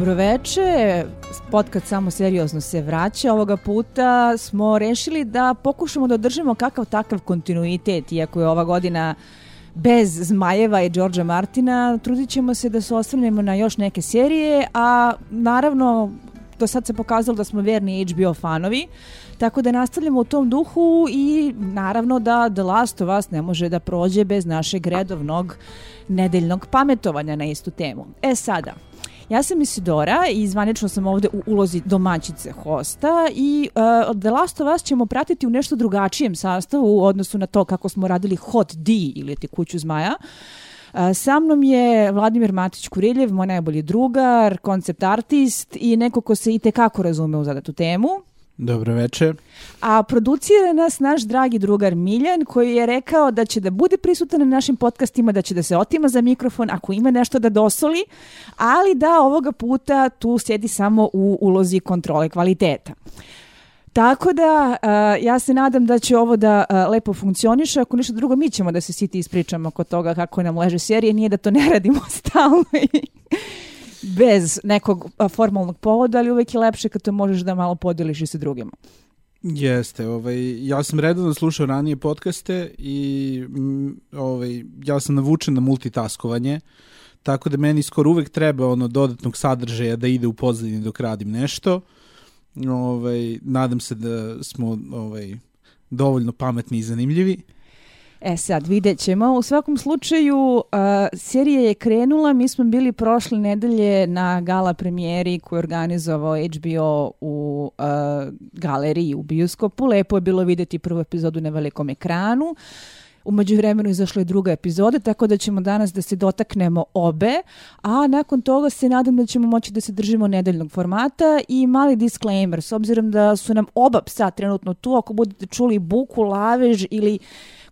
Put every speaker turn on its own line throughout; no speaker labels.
Dobroveče, podcast Samo seriozno se vraća. Ovoga puta smo rešili da pokušamo da održimo kakav takav kontinuitet, iako je ova godina bez Zmajeva i Đorđa Martina, trudit ćemo se da se osvrnemo na još neke serije, a naravno do sad se pokazalo da smo verni HBO fanovi, tako da nastavljamo u tom duhu i naravno da The Last of Us ne može da prođe bez našeg redovnog nedeljnog pametovanja na istu temu. E sada, Ja sam Isidora i zvanično sam ovde u ulozi domaćice hosta i uh, The Last of Us ćemo pratiti u nešto drugačijem sastavu u odnosu na to kako smo radili Hot D ili ti kuću zmaja. Uh, sa mnom je Vladimir Matić Kuriljev, moj najbolji drugar, koncept artist i neko ko se i tekako razume u zadatu temu.
Dobro večer.
A producira nas naš dragi drugar Miljan koji je rekao da će da bude prisutan na našim podcastima, da će da se otima za mikrofon ako ima nešto da dosoli, ali da ovoga puta tu sjedi samo u ulozi kontrole kvaliteta. Tako da uh, ja se nadam da će ovo da uh, lepo funkcioniše. Ako ništa drugo, mi ćemo da se siti ispričamo oko toga kako nam leže serije. Nije da to ne radimo stalno bez nekog formalnog povoda, ali uvek je lepše kad to možeš da malo podeliš i sa drugima.
Jeste, ovaj, ja sam redovno slušao ranije podcaste i m, ovaj, ja sam navučen na multitaskovanje, tako da meni skoro uvek treba ono dodatnog sadržaja da ide u pozadini dok radim nešto. Ovaj, nadam se da smo ovaj, dovoljno pametni i zanimljivi.
E sad, vidjet ćemo. U svakom slučaju, uh, serija je krenula, mi smo bili prošle nedelje na gala premijeri koju je organizovao HBO u uh, galeriji u bioskopu. Lepo je bilo videti prvu epizodu na velikom ekranu. Umeđu vremenu izašla je druga epizoda, tako da ćemo danas da se dotaknemo obe, a nakon toga se nadam da ćemo moći da se držimo nedeljnog formata i mali disclaimer, s obzirom da su nam oba psa trenutno tu, ako budete čuli buku, lavež ili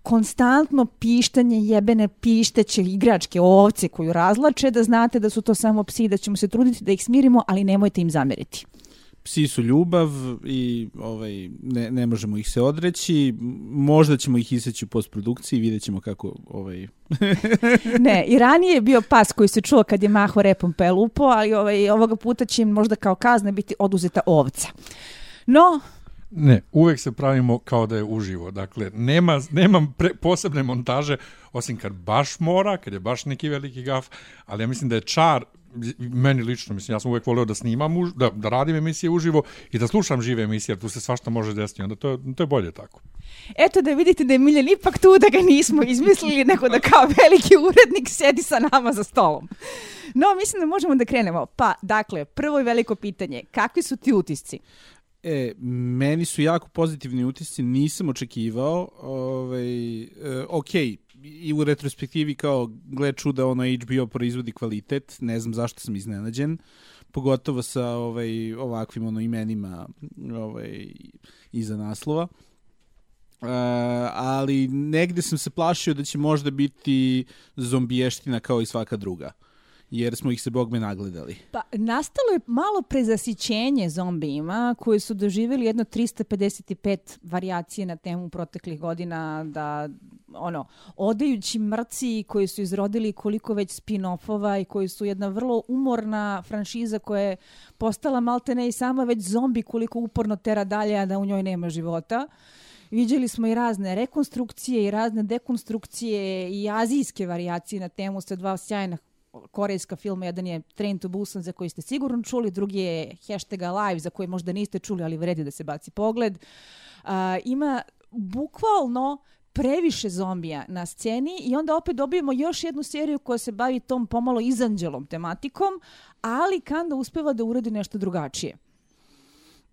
konstantno pištanje jebene pišteće igračke ovce koju razlače, da znate da su to samo psi, da ćemo se truditi da ih smirimo, ali nemojte im zameriti
psi su ljubav i ovaj ne, ne možemo ih se odreći. Možda ćemo ih iseći u postprodukciji, vidjet ćemo kako ovaj
Ne, i ranije je bio pas koji se čuo kad je maho repom pelupo, ali ovaj ovoga puta će im možda kao kazna biti oduzeta ovca. No,
Ne, uvek se pravimo kao da je uživo. Dakle, nema, nema pre, posebne montaže, osim kad baš mora, kad je baš neki veliki gaf, ali ja mislim da je čar meni lično, mislim, ja sam uvek voleo da snimam, už, da, da radim emisije uživo i da slušam žive emisije, jer tu se svašta može desiti, onda to, to je bolje tako.
Eto da vidite da je Miljan ipak tu, da ga nismo izmislili, nego da kao veliki urednik sedi sa nama za stolom. No, mislim da možemo da krenemo. Pa, dakle, prvo i veliko pitanje, kakvi su ti utisci?
E, meni su jako pozitivni utisci, nisam očekivao. Ovaj, e, ok, i u retrospektivi kao, gled čuda, ono HBO proizvodi kvalitet, ne znam zašto sam iznenađen, pogotovo sa ovaj, ovakvim ono imenima ovaj, iza naslova. Uh, ali negde sam se plašio da će možda biti zombiještina kao i svaka druga jer smo ih se bogme nagledali.
Pa, nastalo je malo prezasićenje zombijima koji su doživjeli jedno 355 variacije na temu proteklih godina da ono, odajući mrci koji su izrodili koliko već spin-offova i koji su jedna vrlo umorna franšiza koja je postala maltene i sama već zombi koliko uporno tera dalje, a da u njoj nema života. Viđeli smo i razne rekonstrukcije i razne dekonstrukcije i azijske variacije na temu sa dva sjajna korejska filma, jedan je Train to Busan za koji ste sigurno čuli, drugi je Hashtag Alive za koji možda niste čuli, ali vredi da se baci pogled. Uh, ima bukvalno previše zombija na sceni i onda opet dobijemo još jednu seriju koja se bavi tom pomalo izanđelom tematikom, ali Kanda uspeva da uradi nešto drugačije.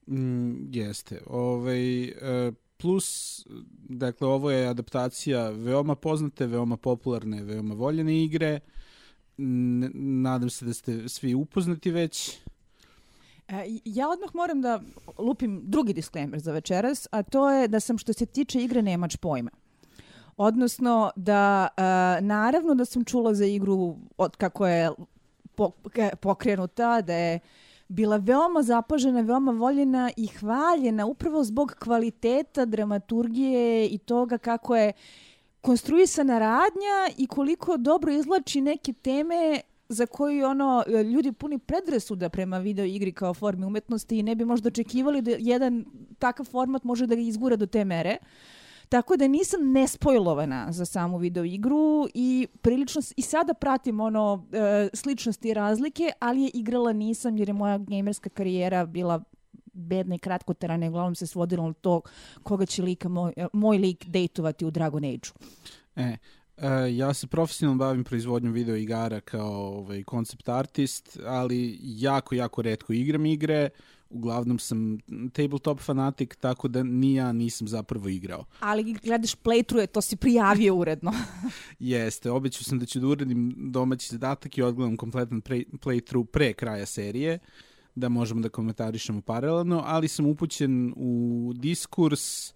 Mm, jeste. Ovaj, uh, plus, dakle, ovo je adaptacija veoma poznate, veoma popularne, veoma voljene igre. Nadam se da ste svi upoznati već.
E, ja odmah moram da lupim drugi disclaimer za večeras, a to je da sam što se tiče igre nemač pojma. Odnosno da e, naravno da sam čula za igru od kako je pokrenuta, da je bila veoma zapažena, veoma voljena i hvaljena upravo zbog kvaliteta dramaturgije i toga kako je konstruisana radnja i koliko dobro izlači neke teme za koju ono ljudi puni predrasuda prema video igri kao formi umetnosti i ne bi možda očekivali da jedan takav format može da ga izgura do te mere. Tako da nisam nespojlovana za samu video igru i prilično i sada pratim ono e, sličnosti i razlike, ali je igrala nisam jer je moja gamerska karijera bila bedna i kratkotrajna i uglavnom se svodilo na to koga će lika moj, moj lik dejtovati u Dragon Age-u.
E, E, ja se profesionalno bavim proizvodnjom video igara kao ovaj, koncept artist, ali jako, jako redko igram igre. Uglavnom sam tabletop fanatik, tako da ni ja nisam zapravo igrao.
Ali gledaš playthrough, to si prijavio uredno.
Jeste, obećao sam da ću da uradim domaći zadatak i odgledam kompletan playthrough pre kraja serije da možemo da komentarišemo paralelno, ali sam upućen u diskurs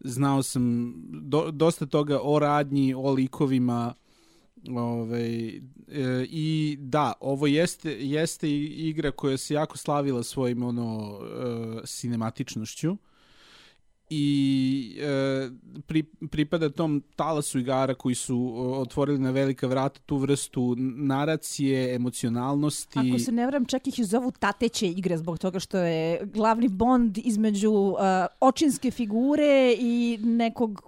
znao sam do, dosta toga o radnji, o likovima, Ove, e, I da, ovo jeste, jeste igra koja se jako slavila svojim ono, e, sinematičnošću i e, pri, pripada tom talasu igara koji su otvorili na velika vrata tu vrstu naracije, emocionalnosti.
Ako se ne vram, čak ih zovu tateće igre zbog toga što je glavni bond između uh, očinske figure i nekog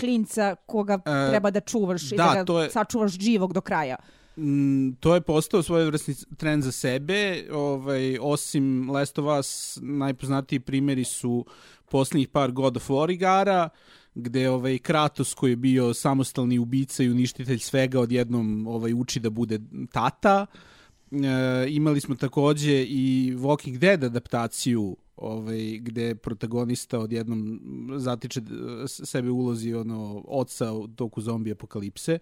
klinca koga e, treba da čuvaš da, i da ga je... sačuvaš živog do kraja.
Mm, to je postao svojevrsni trend za sebe. Ovaj, osim Last of Us, najpoznatiji primjeri su poslednjih par God of War igara, gde ovaj Kratos koji je bio samostalni ubica i uništitelj svega odjednom ovaj uči da bude tata. E, imali smo takođe i Walking Dead adaptaciju ovaj gde protagonista odjednom zatiče sebe ulozi ono oca u toku zombi apokalipse.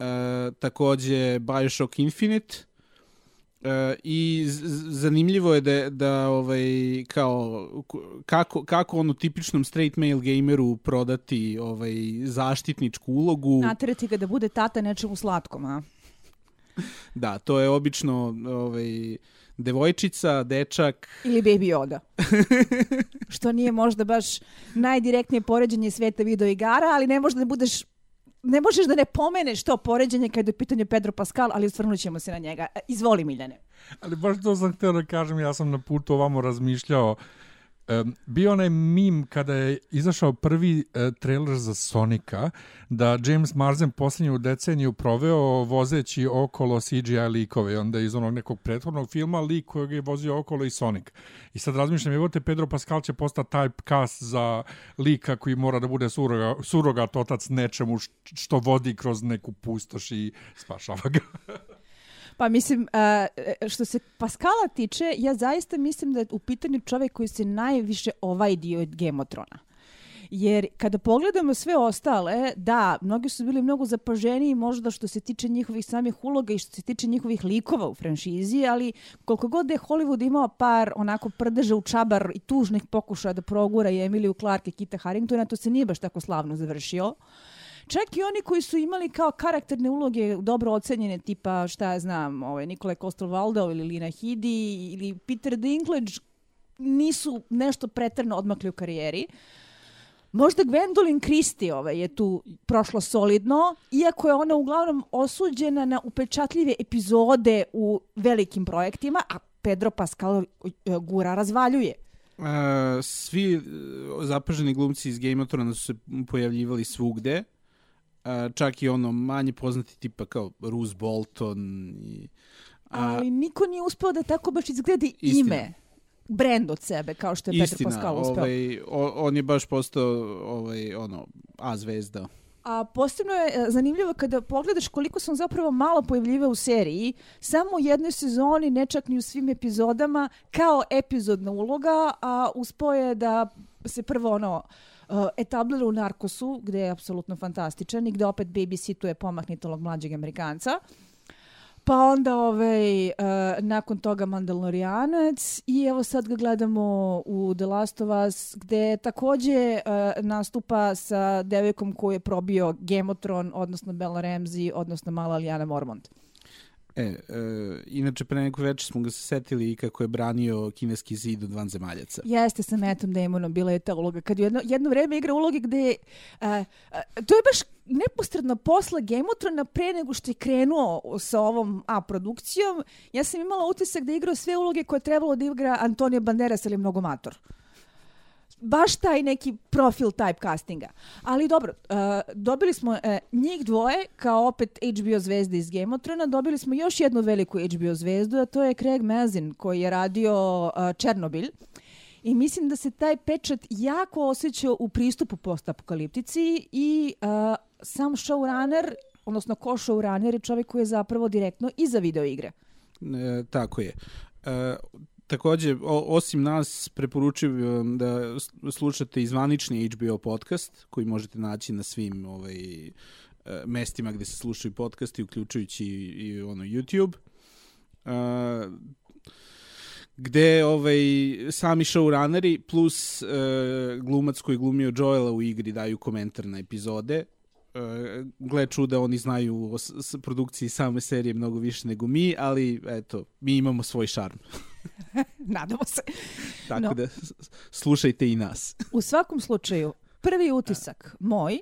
E, takođe BioShock Infinite E, I zanimljivo je da, da ovaj, kao, kako, kako on u tipičnom straight male gameru prodati ovaj, zaštitničku ulogu.
Naterati ga da bude tata nečemu slatkom, a?
Da, to je obično ovaj, devojčica, dečak...
Ili Baby Yoda. Što nije možda baš najdirektnije poređenje sveta video igara, ali ne može da budeš ne možeš da ne pomeneš to poređenje kada je u pitanju Pedro Pascal, ali osvrnut ćemo se na njega. Izvoli, Miljane.
Ali baš to sam htio da kažem, ja sam na putu ovamo razmišljao Um, bio onaj mim kada je izašao prvi uh, trailer za Sonika, da James Marsden posljednju deceniju proveo vozeći okolo CGI likove, onda iz onog nekog prethodnog filma lik kojeg je vozio okolo i Sonic. I sad razmišljam, evo te Pedro Pascal će postati typecast za lika koji mora da bude suroga, surogat otac nečemu što vodi kroz neku pustoš i spašava ga.
Pa mislim, uh, što se Paskala tiče, ja zaista mislim da je u pitanju čovek koji se najviše ovaj dio od Gemotrona. Jer kada pogledamo sve ostale, da, mnogi su bili mnogo zapaženiji možda što se tiče njihovih samih uloga i što se tiče njihovih likova u franšizi, ali koliko god da je Hollywood imao par onako prdeža u čabar i tužnih pokušaja da progura i Emiliju Clark i Kita Harringtona, to se nije baš tako slavno završio. Uh, Čak i oni koji su imali kao karakterne uloge dobro ocenjene, tipa, šta ja znam, ovaj, Nikola Kostelvaldo ili Lina Hidi ili Peter Dinklage, nisu nešto pretrno odmakli u karijeri. Možda Gwendolyn Christie ovaj, je tu prošlo solidno, iako je ona uglavnom osuđena na upečatljive epizode u velikim projektima, a Pedro Pascal eh, gura razvaljuje.
Uh, svi uh, zapaženi glumci iz Game of Thrones su se pojavljivali svugde čak i ono manje poznati tipa kao Bruce Bolton i
a, ali niko nije uspeo da tako baš izgledi istina. ime brend od sebe kao što je Istina, Petr Pascal uspeo.
Ovaj, on je baš postao ovaj, ono, A zvezda.
A posebno je e, zanimljivo kada pogledaš koliko sam zapravo malo pojavljiva u seriji, samo u jednoj sezoni, ne čak ni u svim epizodama, kao epizodna uloga, a uspeo je da se prvo ono uh, etablira u Narkosu, gde je apsolutno fantastičan i gde opet babysituje pomahnitolog mlađeg Amerikanca. Pa onda ovaj, uh, nakon toga Mandalorijanac i evo sad ga gledamo u The Last of Us gde takođe uh, nastupa sa devojkom koju je probio Gemotron, odnosno Bella Ramsey, odnosno mala Alijana Mormont.
E, e, inače, pre neko večer smo ga se setili i kako je branio kineski zid od vanzemaljaca.
Jeste sa Metom Damonom, bila je ta uloga. Kad je jedno, jedno vreme igra uloge gde a, a, to je baš neposredno of Thrones pre nego što je krenuo sa ovom A produkcijom. Ja sam imala utisak da je igrao sve uloge koje je trebalo da igra Antonio Banderas ili mnogo mator baš taj neki profil type castinga. Ali dobro, uh, dobili smo uh, njih dvoje kao opet HBO zvezde iz Game of Thrones, dobili smo još jednu veliku HBO zvezdu, a to je Craig Mazin koji je radio uh, Černobilj. I mislim da se taj pečat jako osjećao u pristupu postapokaliptici i uh, sam showrunner, odnosno ko showrunner je čovjek koji je zapravo direktno iza video igre.
E, tako je. E, takođe, o, osim nas, preporučujem da slušate i zvanični HBO podcast, koji možete naći na svim ovaj, e, mestima gde se slušaju podcasti, uključujući i, i ono YouTube. Uh, gde ovaj, sami showrunneri plus uh, glumac koji glumio Joela u igri daju komentar na epizode. Uh, gle čuda, oni znaju o s produkciji same serije mnogo više nego mi, ali eto, mi imamo svoj šarm.
Nadamo se.
Tako no. da slušajte i nas.
U svakom slučaju, prvi utisak moj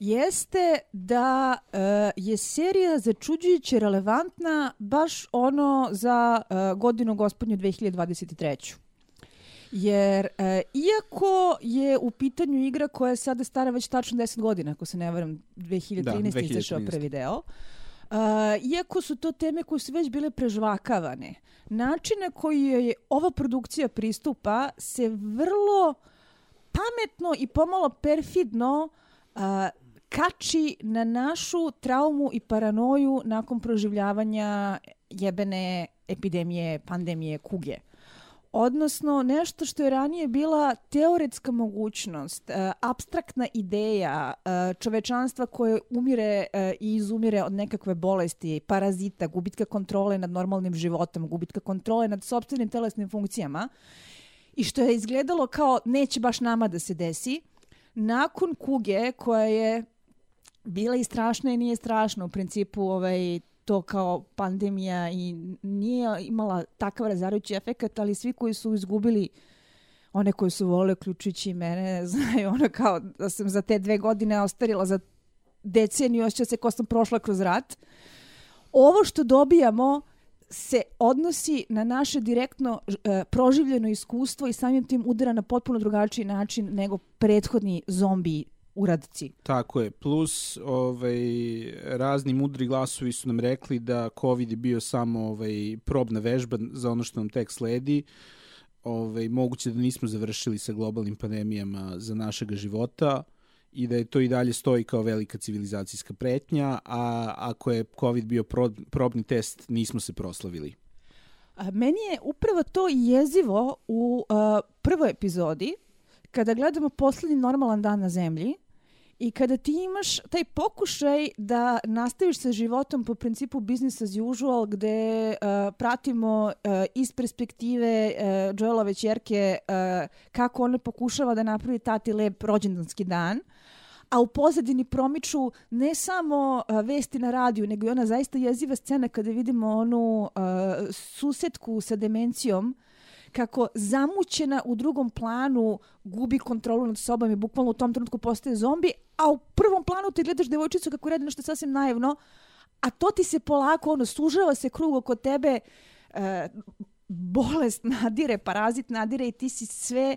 jeste da uh, je serija začuđujuće relevantna baš ono za uh, godinu gospodnju 2023. Jer uh, iako je u pitanju igra koja je sada stara već tačno 10 godina, ako se ne varam, 2013. Da, 2013. izašao prvi deo, Uh, iako su to teme koje su već bile prežvakavane, način na koji je ova produkcija pristupa se vrlo pametno i pomalo perfidno uh, kači na našu traumu i paranoju nakon proživljavanja jebene epidemije, pandemije, kuge odnosno nešto što je ranije bila teoretska mogućnost, uh, abstraktna ideja uh, čovečanstva koje umire uh, i izumire od nekakve bolesti, parazita, gubitka kontrole nad normalnim životom, gubitka kontrole nad sobstvenim telesnim funkcijama i što je izgledalo kao neće baš nama da se desi, nakon kuge koja je bila i strašna i nije strašna u principu ovaj to kao pandemija i nije imala takav razarajući efekt, ali svi koji su izgubili one koji su volili, uključujući i mene, znaju ono kao da sam za te dve godine ostarila za deceniju, osjeća se ko sam prošla kroz rat. Ovo što dobijamo se odnosi na naše direktno e, proživljeno iskustvo i samim tim udara na potpuno drugačiji način nego prethodni zombi uradci.
Tako je. Plus ovaj, razni mudri glasovi su nam rekli da COVID je bio samo ovaj, probna vežba za ono što nam tek sledi. Ovaj, moguće da nismo završili sa globalnim pandemijama za našeg života i da je to i dalje stoji kao velika civilizacijska pretnja, a ako je COVID bio pro, probni test, nismo se proslavili.
A, meni je upravo to jezivo u uh, prvoj epizodi, kada gledamo poslednji normalan dan na zemlji, I kada ti imaš taj pokušaj da nastaviš sa životom po principu business as usual, gde uh, pratimo uh, iz perspektive uh, Joelove čerke uh, kako ona pokušava da napravi tati lep rođendanski dan, a u pozadini promiču ne samo uh, vesti na radiju, nego i ona zaista jeziva scena kada vidimo onu uh, susetku sa demencijom kako zamućena u drugom planu gubi kontrolu nad sobom i bukvalno u tom trenutku postaje zombi, a u prvom planu ti gledaš devojčicu kako radi nešto sasvim naivno, a to ti se polako, ono, sužava se krug oko tebe, e, bolest nadire, parazit nadire i ti si sve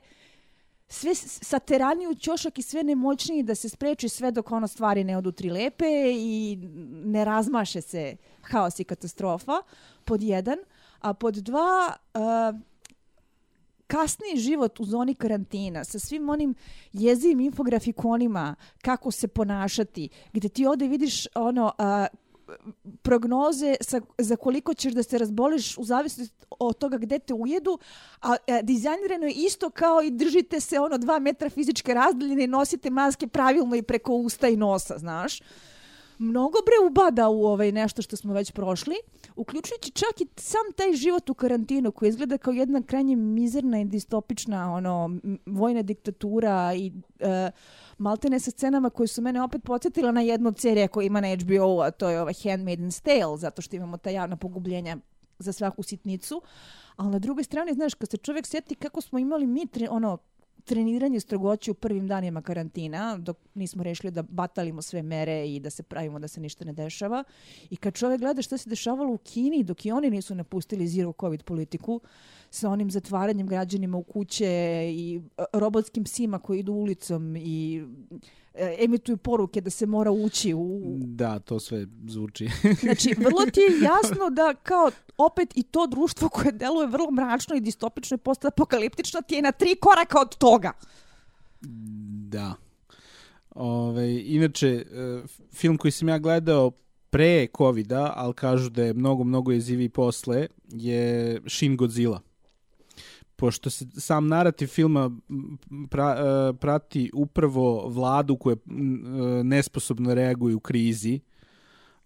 sve sateraniji u ćošak i sve nemoćniji da se spreči sve dok ono stvari ne odu tri lepe i ne razmaše se haos i katastrofa, pod jedan. A pod dva, uh, kasniji život u zoni karantina sa svim onim jezivim infografikonima kako se ponašati, gde ti ovde vidiš ono a, prognoze sa, za koliko ćeš da se razboliš u zavisnosti od toga gde te ujedu, a, a dizajnirano je isto kao i držite se ono dva metra fizičke razdaljine i nosite maske pravilno i preko usta i nosa, znaš. Mnogo bre ubada u ovaj nešto što smo već prošli, uključujući čak i sam taj život u karantinu koji izgleda kao jedna krajnje mizerna i distopična ono, vojna diktatura i uh, maltene sa scenama koje su mene opet podsjetila na jednu od serija koja ima na HBO, a to je ova Handmaid's Tale, zato što imamo ta javna pogubljenja za svaku sitnicu. Ali na drugoj strani, znaš, kad se čovjek sjeti kako smo imali mi tre, ono, treniranje strogoće u prvim danima karantina, dok nismo rešili da batalimo sve mere i da se pravimo da se ništa ne dešava. I kad čovjek gleda šta se dešavalo u Kini, dok i oni nisu napustili zero covid politiku, sa onim zatvaranjem građanima u kuće i e, robotskim psima koji idu ulicom i emituju poruke da se mora ući u...
Da, to sve zvuči.
znači, vrlo ti je jasno da kao opet i to društvo koje deluje vrlo mračno i distopično i postapokaliptično ti je na tri koraka od toga.
Da. Ove, inače, e, film koji sam ja gledao pre COVID-a, ali kažu da je mnogo, mnogo jeziviji posle, je Shin Godzilla pošto se sam narativ filma pra, uh, prati upravo vladu koja uh, nesposobno reaguje u krizi,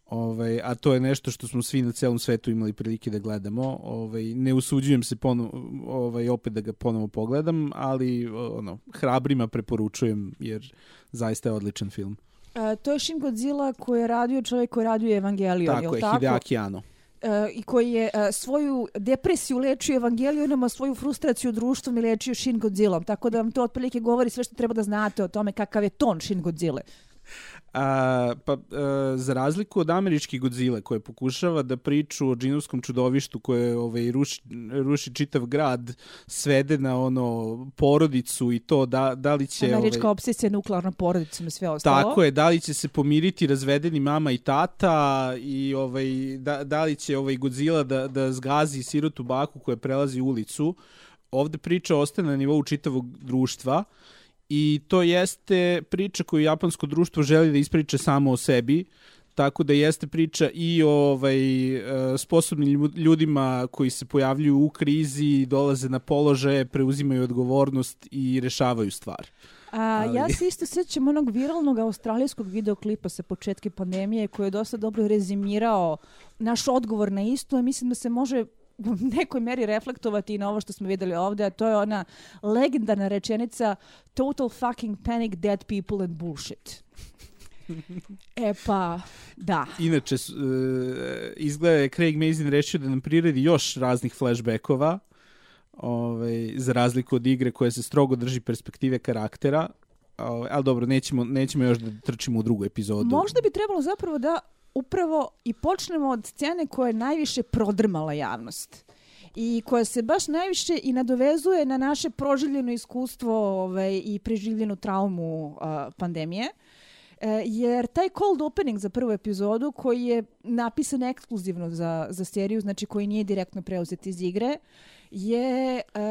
ovaj, a to je nešto što smo svi na celom svetu imali prilike da gledamo. Ovaj, ne usuđujem se ponovo, ovaj, opet da ga ponovo pogledam, ali ono, hrabrima preporučujem jer zaista je odličan film.
A, to je Shin Godzilla koji je radio čovjek koji radio Evangelion,
tako je, tako? Hideaki Anno.
Uh, i koji je uh, svoju depresiju lečio Evangelijonom, a svoju frustraciju društvom i lečio Shin Godzilla. Tako da vam to otprilike govori sve što treba da znate o tome kakav je ton Shin Godzilla.
A, pa, a, za razliku od američke Godzilla koje pokušava da priču o džinovskom čudovištu koje ovaj, ruši, ruši čitav grad, svede na ono porodicu i to da, da li će...
Američka ovaj, obsesija nuklearna porodica i sve ostalo.
Tako je, da li će se pomiriti razvedeni mama i tata i ovaj, da, da li će ovaj Godzilla da, da zgazi sirotu baku koja prelazi ulicu. Ovde priča ostaje na nivou čitavog društva i to jeste priča koju japansko društvo želi da ispriča samo o sebi, tako da jeste priča i o ovaj, e, sposobnim ljudima koji se pojavljuju u krizi, dolaze na položaje, preuzimaju odgovornost i rešavaju stvar.
A, Ali... Ja se isto sećam onog viralnog australijskog videoklipa sa početke pandemije koji je dosta dobro rezimirao naš odgovor na isto, a mislim da se može u nekoj meri reflektovati na ovo što smo videli ovde, a to je ona legendarna rečenica total fucking panic, dead people and bullshit. E pa, da.
Inače, uh, izgleda je Craig Mazin rešio da nam priredi još raznih flashbackova, ovaj, za razliku od igre koja se strogo drži perspektive karaktera, ovaj, ali dobro, nećemo, nećemo još da trčimo u drugu epizodu.
Možda bi trebalo zapravo da upravo i počnemo od scene koja je najviše prodrmala javnost i koja se baš najviše i nadovezuje na naše proživljeno iskustvo ovaj, i preživljenu traumu uh, pandemije. E, jer taj cold opening za prvu epizodu koji je napisan ekskluzivno za, za seriju, znači koji nije direktno preuzet iz igre, je uh,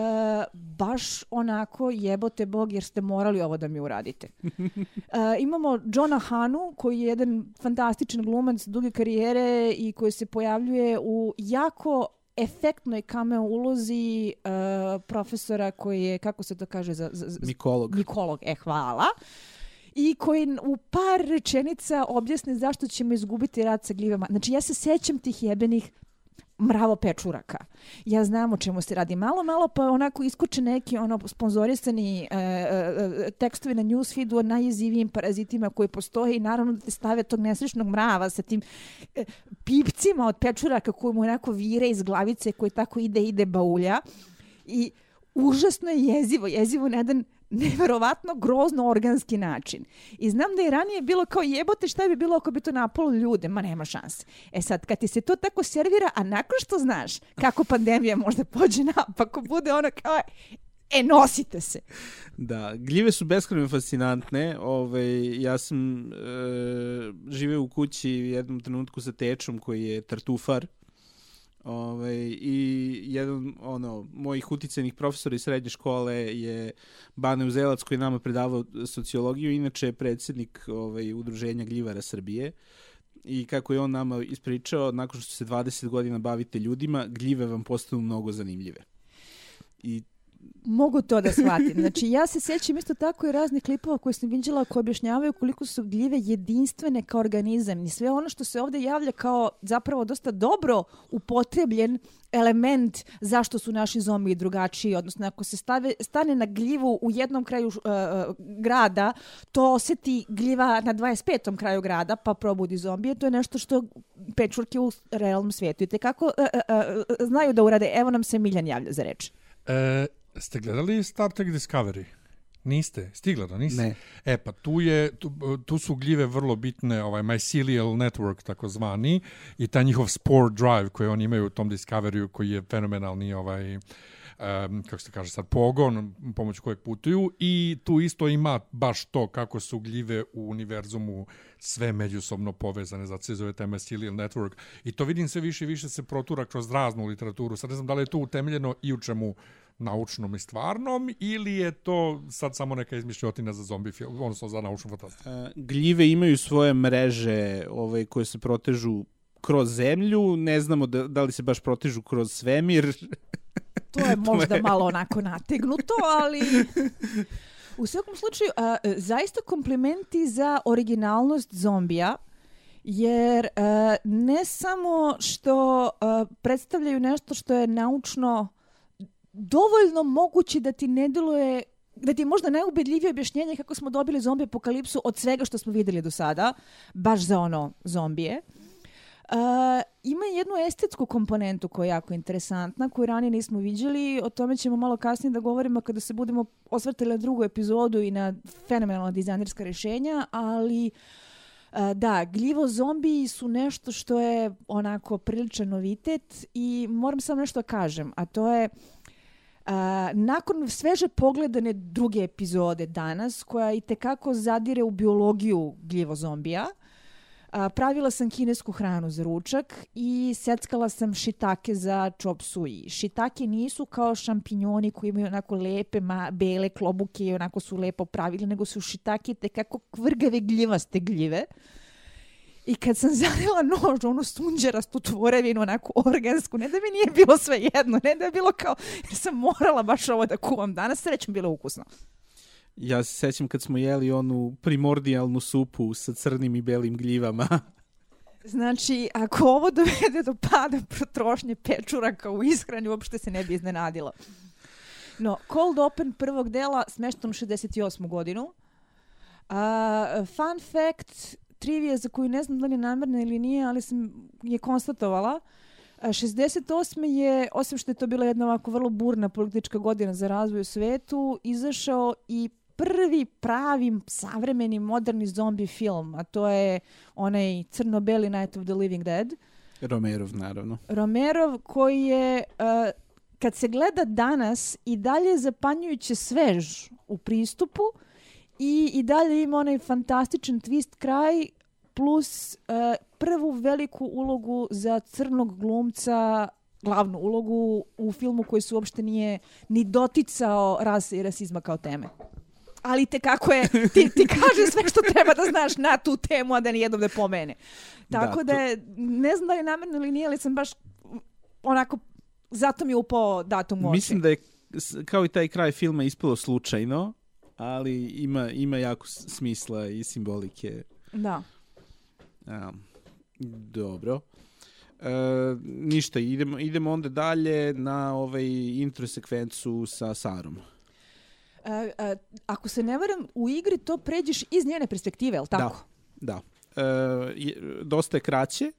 baš onako jebote bog jer ste morali ovo da mi uradite. Uh, imamo Johna Hanu koji je jedan fantastičan glumac duge karijere i koji se pojavljuje u jako efektnoj cameo ulozi uh, profesora koji je, kako se to kaže? Za, za, za,
Mikolog.
Mikolog, e, hvala. I koji u par rečenica objasni zašto ćemo izgubiti rad sa gljivama. Znači, ja se sećam tih jebenih mravo pečuraka. Ja znam o čemu se radi. Malo, malo pa onako iskoče neki ono sponzorisani e, e, tekstovi na newsfeedu o najjezivijim parazitima koji postoje i naravno da te stave tog nesrećnog mrava sa tim e, pipcima od pečuraka koji mu onako vire iz glavice koji tako ide, ide baulja. I užasno je jezivo, jezivo na jedan neverovatno grozno organski način. I znam da je ranije bilo kao jebote šta bi bilo ako bi to napalo ljude, ma nema šanse. E sad, kad ti se to tako servira, a nakon što znaš kako pandemija možda pođe napako, bude ono kao, e, nosite se.
Da, gljive su beskreno fascinantne. Ove, ja sam e, živeo u kući u jednom trenutku sa tečom koji je tartufar Ove, ovaj, I jedan ono, mojih uticenih profesora iz srednje škole je Bane Uzelac koji nama predavao sociologiju, inače je predsednik ovaj, udruženja Gljivara Srbije. I kako je on nama ispričao, nakon što se 20 godina bavite ljudima, gljive vam postanu mnogo zanimljive. I
mogu to da shvatim. Znači, ja se sjećam isto tako i raznih klipova koje sam vidjela koji objašnjavaju koliko su gljive jedinstvene kao organizam i sve ono što se ovdje javlja kao zapravo dosta dobro upotrebljen element zašto su naši zombi drugačiji, odnosno ako se stave, stane na gljivu u jednom kraju uh, grada, to osjeti gljiva na 25. kraju grada, pa probudi zombije, to je nešto što pečurke u realnom svijetu i tekako uh, uh, znaju da urade. Evo nam se Miljan javlja za reč.
E, ste gledali Star Trek Discovery? Niste? Stigla da niste?
Ne.
E pa tu, je, tu, tu su gljive vrlo bitne, ovaj mycelial network takozvani i ta njihov spore drive koji oni imaju u tom Discoveryu koji je fenomenalni ovaj um, kako se kaže sad, pogon pomoć kojeg putuju i tu isto ima baš to kako su gljive u univerzumu sve međusobno povezane, zato se zove tema Mycelial Network i to vidim sve više i više se protura kroz raznu literaturu. Sad ne znam da li je to utemeljeno i u čemu naučnom i stvarnom ili je to sad samo neka izmišljotina za zombi film, odnosno za naučnu fantastiku?
Uh, gljive imaju svoje mreže ovaj, koje se protežu kroz zemlju, ne znamo da, da li se baš protežu kroz svemir.
To je možda malo onako nategnuto, ali... U svakom slučaju, a, zaista komplimenti za originalnost zombija, jer a, ne samo što a, predstavljaju nešto što je naučno dovoljno moguće da ti ne deluje da ti je možda najubedljivije objašnjenje kako smo dobili zombi apokalipsu od svega što smo videli do sada, baš za ono zombije. Uh, ima jednu estetsku komponentu koja je jako interesantna, koju ranije nismo viđali. O tome ćemo malo kasnije da govorimo kada se budemo osvrtali na drugu epizodu i na fenomenalna dizajnerska rešenja, ali uh, da, gljivo zombiji su nešto što je onako priličan novitet i moram samo nešto da kažem, a to je Uh, nakon sveže pogledane druge epizode danas, koja i tekako zadire u biologiju gljivo zombija, uh, pravila sam kinesku hranu za ručak i seckala sam šitake za chop suey. Šitake nisu kao šampinjoni koji imaju onako lepe ma, bele klobuke i onako su lepo pravili, nego su šitake tekako kvrgave gljivaste gljive. I kad sam zanila nož, onu sunđerastu tvorevinu, onako organsku, ne da mi nije bilo sve jedno, ne da je bilo kao, jer sam morala baš ovo da kuvam danas, srećem bilo ukusno.
Ja se sećam kad smo jeli onu primordijalnu supu sa crnim i belim gljivama.
Znači, ako ovo dovede do pada potrošnje pečuraka u ishrani, uopšte se ne bi iznenadila. No, Cold Open prvog dela smešten u 68. godinu. Uh, fun fact, trivija za koju ne znam da li je namerna ili nije, ali sam je konstatovala. 68. je, osim što je to bila jedna ovako vrlo burna politička godina za razvoj u svetu, izašao i prvi pravi savremeni moderni zombi film, a to je onaj crno-beli Night of the Living Dead.
Romerov, naravno.
Romerov koji je, uh, kad se gleda danas, i dalje zapanjujuće svež u pristupu, i, i dalje ima onaj fantastičan twist kraj plus uh, prvu veliku ulogu za crnog glumca glavnu ulogu u filmu koji se uopšte nije ni doticao rase i rasizma kao teme. Ali te kako je, ti, ti kaže sve što treba da znaš na tu temu, a da nijednom ne pomene. Tako da, da je, ne znam da je namjerno ili nije, ali sam baš onako, zato mi je upao datum u
Mislim da je, kao i taj kraj filma, ispalo slučajno, ali ima, ima jako smisla i simbolike.
Da.
A, dobro. E, ništa, idemo, idemo onda dalje na ovaj intro sekvencu sa Sarom.
E, e, ako se ne varam, u igri to pređeš iz njene perspektive, je li tako?
Da, da. E, je, dosta je kraće,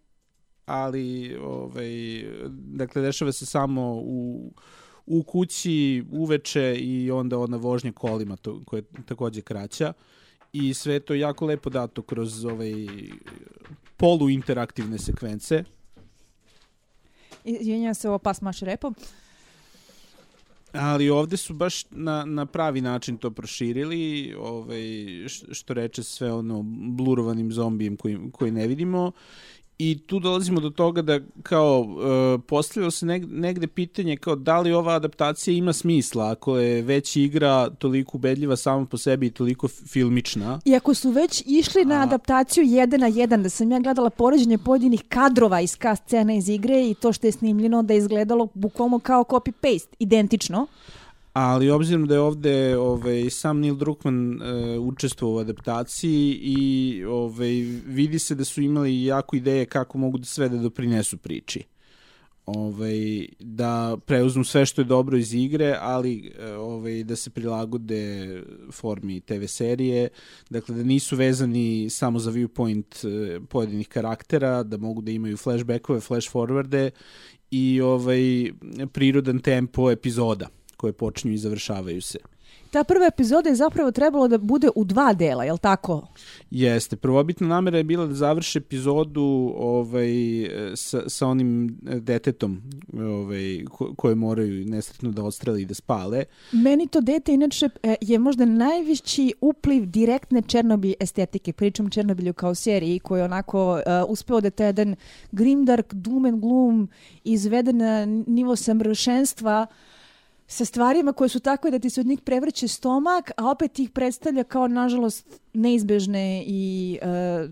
ali ovaj, dakle, dešava se samo u u kući uveče i onda ona vožnja kolima to, koja je takođe kraća i sve to jako lepo dato kroz ovaj polu interaktivne sekvence.
Izvinjam se, ovo pas maš repom.
Ali ovde su baš na, na pravi način to proširili, ovaj, što reče sve ono blurovanim zombijem koji, koji ne vidimo I tu dolazimo do toga da kao uh, postavilo se negde, negde pitanje kao da li ova adaptacija ima smisla ako je već igra toliko ubedljiva sama po sebi i toliko filmična.
I ako su već išli na adaptaciju jedan na jedan, da sam ja gledala poređenje pojedinih kadrova iz ka scena iz igre i to što je snimljeno da je izgledalo bukvalno kao copy-paste, identično.
Ali obzirom da je ovde ovaj, sam Neil Druckmann uh, učestvovao u adaptaciji i ovaj, vidi se da su imali jako ideje kako mogu da sve da doprinesu priči. Ovaj, da preuzmu sve što je dobro iz igre, ali ovaj, da se prilagode formi TV serije, dakle da nisu vezani samo za viewpoint eh, pojedinih karaktera, da mogu da imaju flashbackove, flash forwarde i ovaj, prirodan tempo epizoda koje počinju i završavaju se.
Ta prva epizoda je zapravo trebalo da bude u dva dela, je li tako?
Jeste. Prvobitna namera je bila da završi epizodu ovaj, sa, sa onim detetom ovaj, ko, koje moraju nesretno da ostreli i da spale.
Meni to dete inače e, je možda najveći upliv direktne Černobi estetike. Pričam Černobilju kao seriji koji je onako uh, uspeo da te jedan grimdark, doom and gloom izvede na nivo samršenstva uh, sa stvarima koje su takve da ti se od njih prevrće stomak, a opet ih predstavlja kao, nažalost, neizbežne i uh,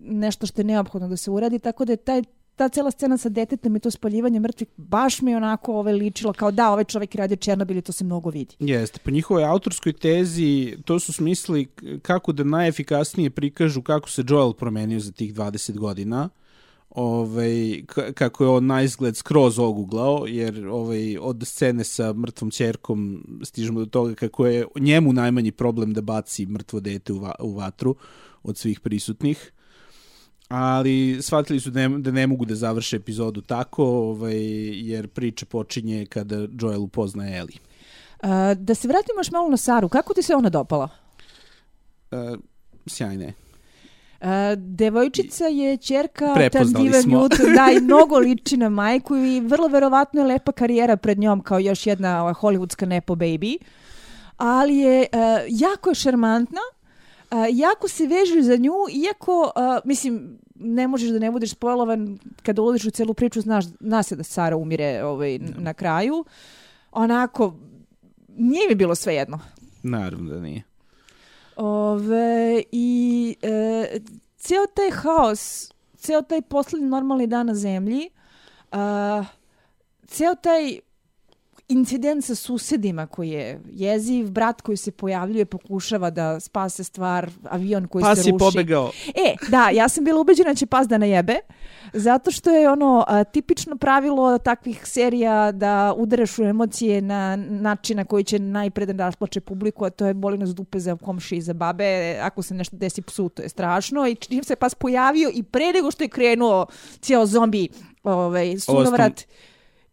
nešto što je neophodno da se uradi, tako da je taj ta cela scena sa detetom i to spaljivanje mrtvih baš mi onako ove ličilo kao da, ovaj čovjek radi Černobil i to se mnogo vidi.
Jeste, po njihovoj autorskoj tezi to su smisli kako da najefikasnije prikažu kako se Joel promenio za tih 20 godina ovaj, kako je on na izgled skroz oguglao, jer ovaj, od scene sa mrtvom čerkom stižemo do toga kako je njemu najmanji problem da baci mrtvo dete u, va, u vatru od svih prisutnih ali shvatili su da ne, da ne mogu da završe epizodu tako, ovaj, jer priča počinje kada Joel upozna Ellie.
Uh, da se vratimo još malo na Saru, kako ti se ona dopala?
Uh, sjajne.
Uh, devojčica je čerka Tandive Newton, da, i mnogo liči na majku i vrlo verovatno je lepa karijera pred njom kao još jedna ova, hollywoodska nepo baby. Ali je uh, jako je šarmantna, uh, jako se vežu za nju, iako, uh, mislim, ne možeš da ne budeš spojlovan kada ulaziš u celu priču, znaš, zna se da Sara umire ovaj, na kraju. Onako, nije mi bilo sve jedno.
Naravno da nije.
Ove, I e, ceo taj haos, ceo taj poslednji normalni dan na zemlji, a, ceo taj incident sa susedima koji je jeziv, brat koji se pojavljuje, pokušava da spase stvar, avion koji
pas
se ruši.
Pas je pobegao.
E, da, ja sam bila ubeđena da će pas da najebe, zato što je ono a, tipično pravilo takvih serija da udaraš u emocije na način na koji će najpre da rasplače publiku, a to je boli nas dupe za komši i za babe, ako se nešto desi psu, to je strašno i čim se pas pojavio i pre nego što je krenuo cijel zombi ovaj, sunovrat, Ostom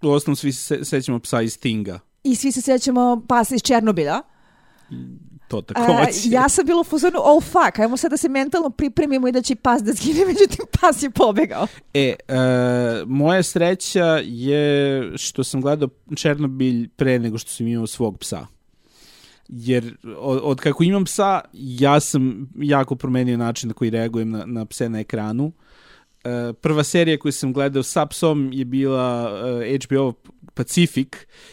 u osnovu svi se sećamo psa iz Stinga.
I svi se sećamo pasa iz Černobila.
To takođe.
ja sam bila u fuzonu, oh fuck, ajmo sad da se mentalno pripremimo i da će pas da zgine, međutim pas je pobegao.
E, e, moja sreća je što sam gledao Černobilj pre nego što sam imao svog psa. Jer od, od kako imam psa, ja sam jako promenio način na koji reagujem na, na pse na ekranu. Uh, Eh, prva serija koju sam gledao sa psom je bila uh, eh, HBO Pacific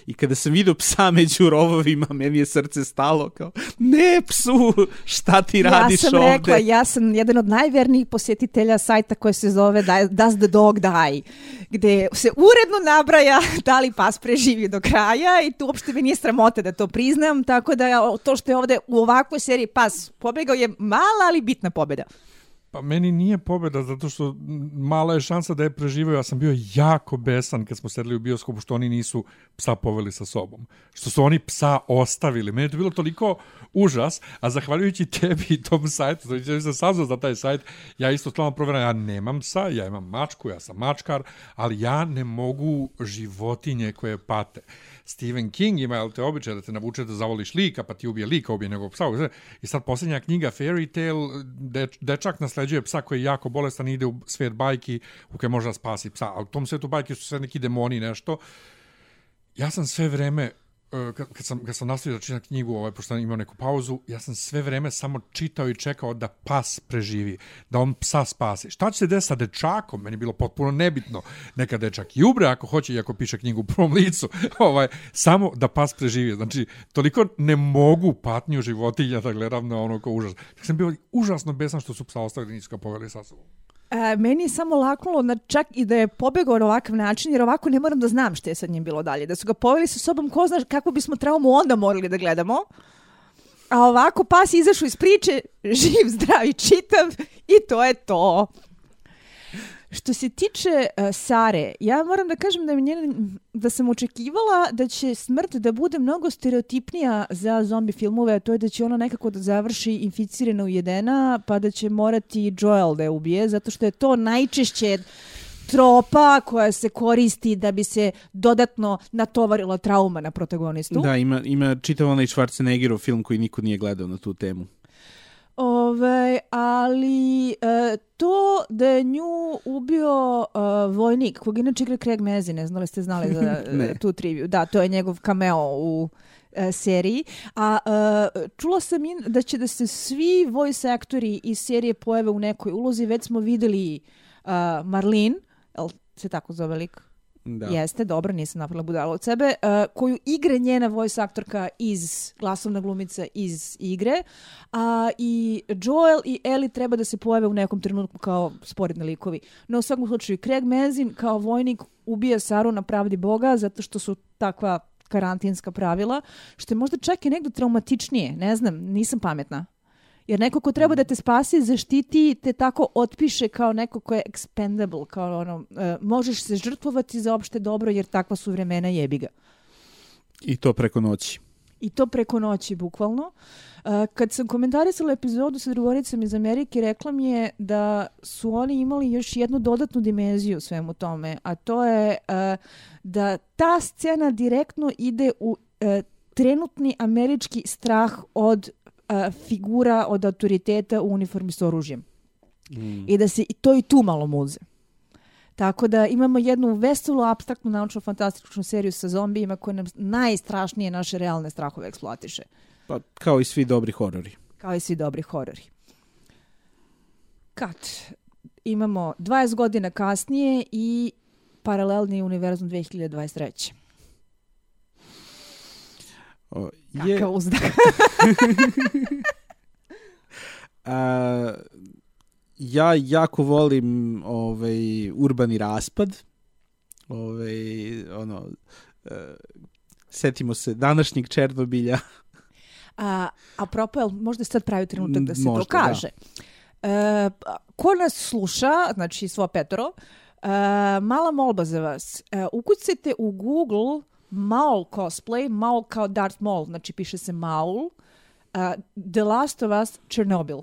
i kada sam vidio psa među rovovima, meni je srce stalo kao, ne psu, šta ti radiš ovde?
Ja sam rekla, ja sam jedan od najvernijih posjetitelja sajta koje se zove Does the Dog Die, gde se uredno nabraja da li pas preživi do kraja i tu uopšte mi nije sramote da to priznam, tako da to što je ovde u ovakvoj seriji pas pobegao je mala, ali bitna pobeda.
Pa meni nije pobjeda zato što mala je šansa da je preživio. Ja sam bio jako besan kad smo sedeli u bioskopu što oni nisu psa poveli sa sobom. Što su oni psa ostavili. Meni je to bilo toliko užas, a zahvaljujući tebi i tom sajtu, znači ja sam saznao za taj sajt, ja isto stalno provjeram, ja nemam psa, ja imam mačku, ja sam mačkar, ali ja ne mogu životinje koje pate. Stephen King ima, jel te običaj da te navuče da zavoliš lika, pa ti ubije lika, ubije nego psa. I sad posljednja knjiga Fairy Tale, deč, dečak nasleđuje psa koji je jako bolestan i ide u svijet bajki u kojoj može da spasi psa. A u tom svijetu bajki su sve neki demoni nešto. Ja sam sve vreme kad, kad sam, kad sam nastavio da čitam knjigu, ovaj, pošto sam imao neku pauzu, ja sam sve vreme samo čitao i čekao da pas preživi, da on psa spasi. Šta će se desiti sa dečakom? Meni je bilo potpuno nebitno. Neka dečak i ubre ako hoće, iako piše knjigu u prvom licu, ovaj, samo da pas preživi. Znači, toliko ne mogu patnju životinja da gledam na ono kao užas. Ja sam bio užasno besan što su psa ostavili nisu ga poveli sa sobom.
E, meni je samo laknulo na čak i da je pobegao na ovakav način, jer ovako ne moram da znam što je sa njim bilo dalje. Da su ga poveli sa sobom, ko zna kako bismo traumu onda morali da gledamo. A ovako pas izašao iz priče, živ, zdrav i čitav i to je to. Što se tiče uh, Sare, ja moram da kažem da, njena, da sam očekivala da će smrt da bude mnogo stereotipnija za zombi filmove, a to je da će ona nekako da završi inficirana ujedena, pa da će morati Joel da je ubije, zato što je to najčešće tropa koja se koristi da bi se dodatno natovarila trauma na protagonistu.
Da, ima, ima čitav onaj Schwarzeneggerov film koji niko nije gledao na tu temu.
Ove, ali e, to da je nju ubio e, vojnik, kog inače igra Craig Mazin, ne znam li ste znali za
Ne.
tu triviju. Da, to je njegov cameo u e, seriji. A e, čula sam in, da će da se svi voice aktori iz serije pojave u nekoj ulozi. Već smo videli e, Marlene, jel se tako zove lik?
Da.
Jeste, dobro, nisam napravila budalo od sebe, uh, koju igre njena voice aktorka iz glasovna glumica iz igre, a i Joel i Ellie treba da se pojave u nekom trenutku kao sporedni likovi. No u svakom slučaju, Craig Mazin kao vojnik ubija Saru na pravdi Boga zato što su takva karantinska pravila, što je možda čak i negdje traumatičnije, ne znam, nisam pametna. Jer neko ko treba da te spasi, zaštiti, te tako otpiše kao neko ko je expendable, kao ono, e, možeš se žrtvovati za opšte dobro jer takva su vremena jebiga.
I to preko noći.
I to preko noći, bukvalno. Uh, kad sam komentarisala epizodu sa drugoricom iz Amerike, rekla mi je da su oni imali još jednu dodatnu dimenziju svemu tome, a to je uh, da ta scena direktno ide u uh, trenutni američki strah od uh, figura, od autoriteta u uniformi s oružjem.
Mm.
I da se i to i tu malo muze. Tako da imamo jednu veselu, abstraktnu, naučno-fantastičnu seriju sa zombijima koja nam najstrašnije naše realne strahove eksploatiše.
Pa, kao i svi dobri horori.
Kao i svi dobri horori. Kad imamo 20 godina kasnije i paralelni univerzum 2023.
Je,
Kakav uzdah.
a, ja jako volim ovaj urbani raspad. Ovaj ono e, setimo se današnjeg Černobilja.
A, apropo, jel možda sad pravi trenutak da se
Možda,
to kaže? E, ko nas sluša, znači svo petoro, e, mala molba za vas. E, ukucajte u Google Maul cosplay, Maul kao Darth Maul, znači piše se Maul, e, The Last of Us Chernobyl.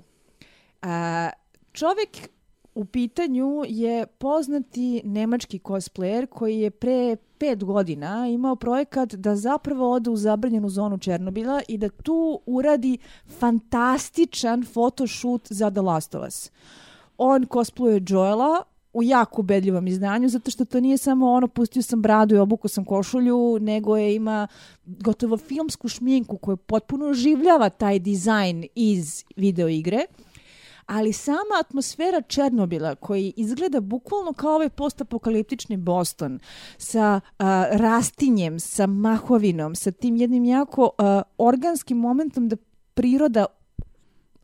E, čovjek u pitanju je poznati nemački cosplayer koji je pre pet godina imao projekat da zapravo ode u zabranjenu zonu Černobila i da tu uradi fantastičan photoshoot za The Last of Us. On cosplayuje Joela u jako ubedljivom izdanju, zato što to nije samo ono pustio sam bradu i obukao sam košulju, nego je ima gotovo filmsku šminku koja potpuno oživljava taj dizajn iz videoigre ali sama atmosfera Černobila koji izgleda bukvalno kao ovaj postapokaliptični Boston sa uh, rastinjem, sa mahovinom, sa tim jednim jako uh, organskim momentom da priroda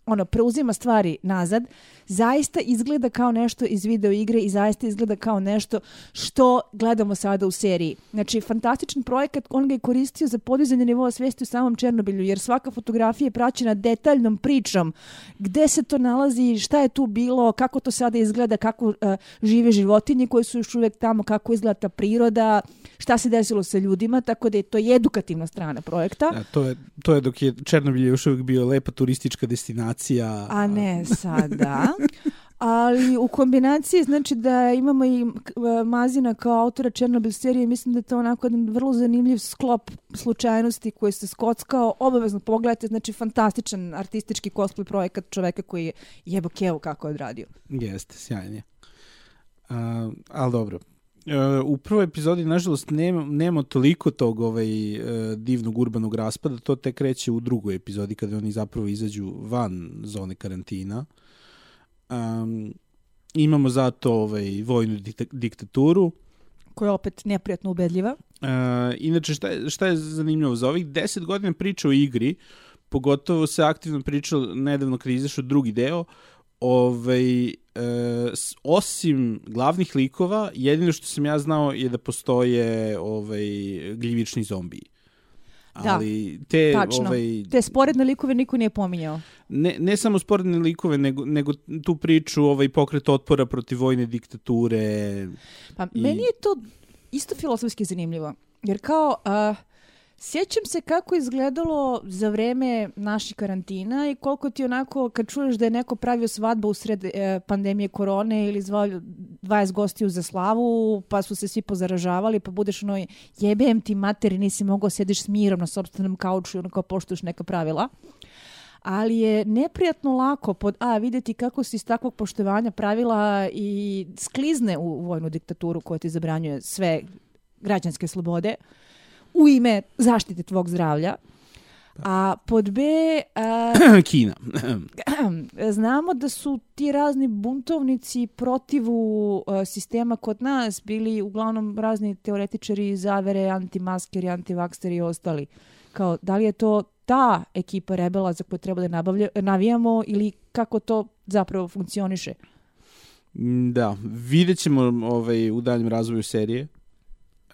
ono preuzima stvari nazad, zaista izgleda kao nešto iz video igre i zaista izgleda kao nešto što gledamo sada u seriji. Znači, fantastičan projekat, on ga je koristio za podizanje nivoa svesti u samom Černobilju, jer svaka fotografija je praćena detaljnom pričom gde se to nalazi, šta je tu bilo, kako to sada izgleda, kako uh, žive životinje koje su još uvek tamo, kako izgleda ta priroda, šta se desilo sa ljudima, tako da je to edukativna strana projekta.
Da, to je to je dok je Černobil još uvijek bio lepa turistička destinacija.
A ne sada. Ali u kombinaciji znači da imamo i e, Mazina kao autora Černobil serije, mislim da je to onako jedan vrlo zanimljiv sklop slučajnosti koji se skockao. Obavezno pogledajte, znači fantastičan artistički cosplay projekat čoveka koji je jebo kevo kako je odradio.
Jeste, sjajan je. A, ali dobro. U prvoj epizodi, nažalost, nema, nema toliko tog ovaj, e, divnog urbanog raspada, to tek kreće u drugoj epizodi kada oni zapravo izađu van zone karantina. Um, imamo zato ovaj, vojnu dikta- diktaturu.
Koja je opet neprijatno ubedljiva.
Uh, inače, šta je, šta je zanimljivo? Za ovih deset godina priča o igri, pogotovo se aktivno pričalo nedavno kada je izašao drugi deo, ovaj, e, osim glavnih likova, jedino što sam ja znao je da postoje ovaj, gljivični zombiji.
Da,
Ali te,
tačno.
ovaj,
Te sporedne likove niko nije pominjao.
ne, ne samo sporedne likove, nego, nego tu priču ovaj pokret otpora protiv vojne diktature.
Pa
I-
meni je to isto filozofski zanimljivo. Jer kao, a, sjećam se kako je izgledalo za vreme naših karantina i koliko ti onako, kad čuješ da je neko pravio svadbu usred e, pandemije korone ili zvao 20 gostiju za slavu, pa su se svi pozaražavali, pa budeš ono, jebem ti materi, nisi mogao sjediš s mirom na sobstvenom kauču i ono kao poštuješ neka pravila. Ali je neprijatno lako pod A vidjeti kako se iz takvog poštovanja pravila i sklizne u vojnu diktaturu koja ti zabranjuje sve građanske slobode u ime zaštite tvog zdravlja. A pod B, a,
Kina.
znamo da su ti razni buntovnici protivu a, sistema kod nas bili uglavnom razni teoretičari zavere, antimaskeri, antivakseri i ostali. Kao, da li je to ta ekipa rebela za koju treba da nabavlja, navijamo ili kako to zapravo funkcioniše?
Da, vidjet ćemo ovaj, u daljem razvoju serije.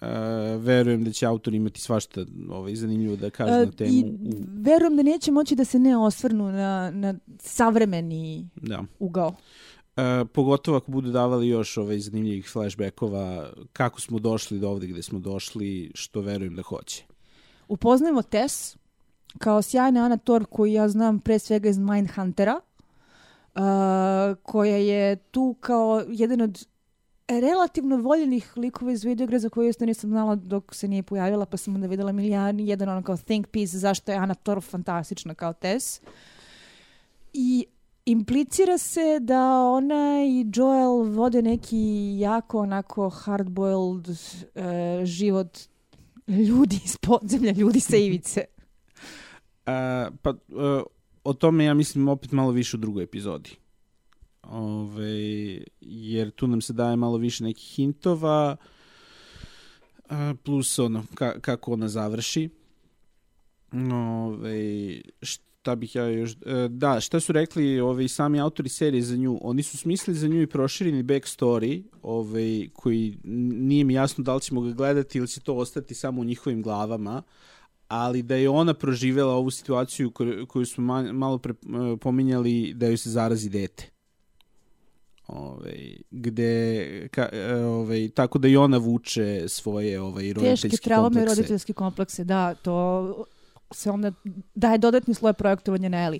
Uh, verujem da će autor imati svašta ovaj, zanimljivo da kaže
E,
na temu.
I verujem da neće moći da se ne osvrnu na, na savremeni
da.
ugao.
E, pogotovo ako budu davali još ovaj, zanimljivih flashbackova, kako smo došli do ovde gde smo došli, što verujem da hoće.
Upoznajemo Tess kao sjajna Ana Thor koju ja znam pre svega iz Mindhuntera, uh, koja je tu kao jedan od relativno voljenih likova iz videoigre za koju isto nisam znala dok se nije pojavila, pa sam onda videla milijarni, jedan ono kao think piece zašto je Ana Thor fantastična kao Tess. I implicira se da ona i Joel vode neki jako onako hardboiled uh, život ljudi iz podzemlja, ljudi sa ivice.
E, pa, e, o tome ja mislim opet malo više u drugoj epizodi. Ove, jer tu nam se daje malo više nekih hintova, plus ono, ka, kako ona završi. Ove, šta bih ja još... e, Da, šta su rekli ove, sami autori serije za nju? Oni su smislili za nju i prošireni backstory, ove, koji nije mi jasno da li ćemo ga gledati ili će to ostati samo u njihovim glavama, ali da je ona proživela ovu situaciju koju, smo ma, malo pre, e, pominjali da joj se zarazi dete. Ove, gde, ka, ove, tako da i ona vuče svoje ovaj, roditeljske
Teške traume i
komplekse.
komplekse, da, to se onda daje dodatni sloj projektovanja na Eli.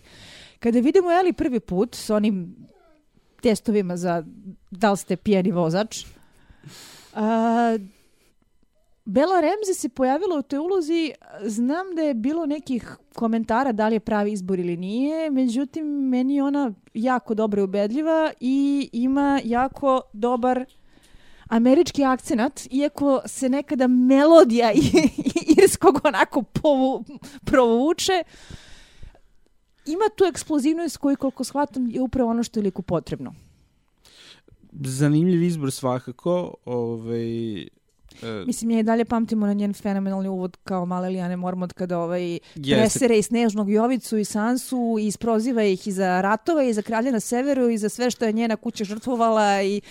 Kada vidimo Eli prvi put s onim testovima za da li ste pijeni vozač, a, Bella Ramsey se pojavila u toj ulozi, znam da je bilo nekih komentara da li je pravi izbor ili nije, međutim meni je ona jako dobro i ubedljiva i ima jako dobar američki akcenat, iako se nekada melodija irskog onako povu, provuče, ima tu eksplozivnost koji, koliko shvatam, je upravo ono što je liku potrebno.
Zanimljiv izbor svakako. Ovaj, e,
Mislim, ja i dalje pamtimo na njen fenomenalni uvod kao male Lijane Mormont kada ovaj
Jeste.
presere i Snežnog Jovicu i Sansu i isproziva ih i za ratove i za kralja na severu i za sve što je njena kuća žrtvovala i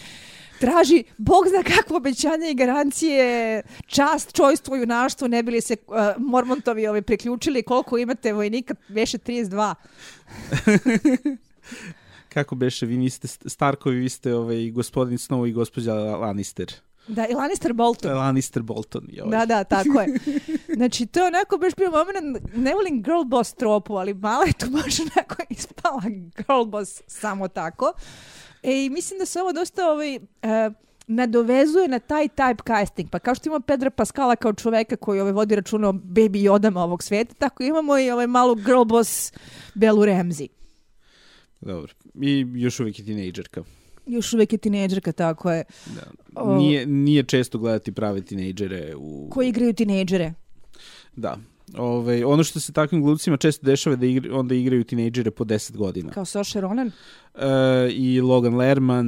traži Bog zna kakvo obećanje i garancije, čast, čojstvo, junaštvo, ne bili se uh, Mormontovi ovaj, priključili, koliko imate vojnika, veše 32.
kako beše, vi niste st- Starkovi, vi ste ovaj, gospodin Snow i gospođa Lannister.
Da, i Lannister Bolton.
Lannister Bolton. Joj.
Da, da, tako je. Znači, to je onako baš bio moment, ne volim girl boss tropu, ali mala je tu baš onako ispala girl boss samo tako. E, i mislim da se ovo dosta ovaj, e, nadovezuje na taj type casting. Pa kao što ima Pedra Pascala kao čoveka koji ovaj, vodi računa o baby jodama ovog sveta, tako imamo i ovaj malu girl boss Bellu Ramsey.
Dobro. I još uvijek je tinejdžerka.
Još uvek je tinejdžerka, tako je.
Da. Nije, nije često gledati prave tinejdžere u...
Koji igraju tinejdžere.
Da. Ove, ono što se takvim glumcima često dešava je da igra, onda igraju tinejdžere po 10 godina.
Kao Saoirse Ronan.
E, I Logan Lerman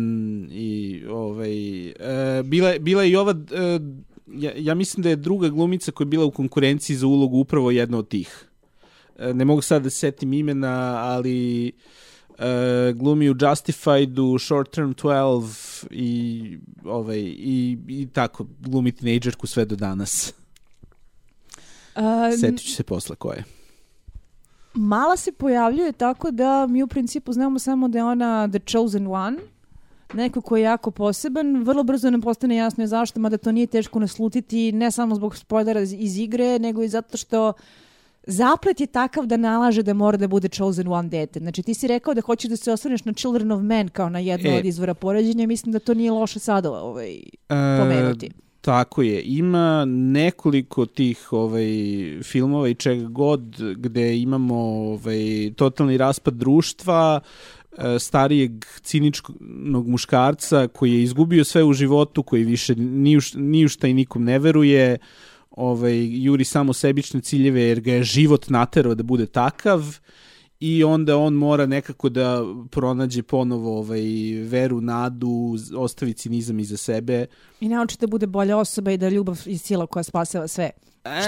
i ovaj, e, bila, je- bila je i ova e, ja, ja mislim da je druga glumica koja je bila u konkurenciji za ulogu upravo jedna od tih. E, ne mogu sad da se setim imena, ali E, glumi u Justifiedu, Short Term 12 i, ovaj, i, i tako, glumi tinejdžerku sve do danas.
A,
Setit ću se posle ko je.
Mala se pojavljuje tako da mi u principu znamo samo da je ona the chosen one, neko ko je jako poseban, vrlo brzo nam postane jasno je zašto, mada to nije teško naslutiti, ne samo zbog spoilera iz- igre, nego i zato što zaplet je takav da nalaže da mora da bude chosen one dete. Znači ti si rekao da hoćeš da se osvrneš na Children of Men kao na jedno
E.
od izvora poređenja, mislim da to nije loše sada ovaj, pomenuti.
E, tako je. Ima nekoliko tih ovaj, filmova i čega god gde imamo ovaj, totalni raspad društva, e, starijeg ciničnog muškarca koji je izgubio sve u životu, koji više ni u, ni u šta i nikom ne veruje, ovaj, juri samo sebične ciljeve jer ga je život naterao da bude takav i onda on mora nekako da pronađe ponovo ovaj, veru, nadu, ostavi cinizam iza sebe.
I nauči da bude bolja osoba i da ljubav i sila koja spasava sve.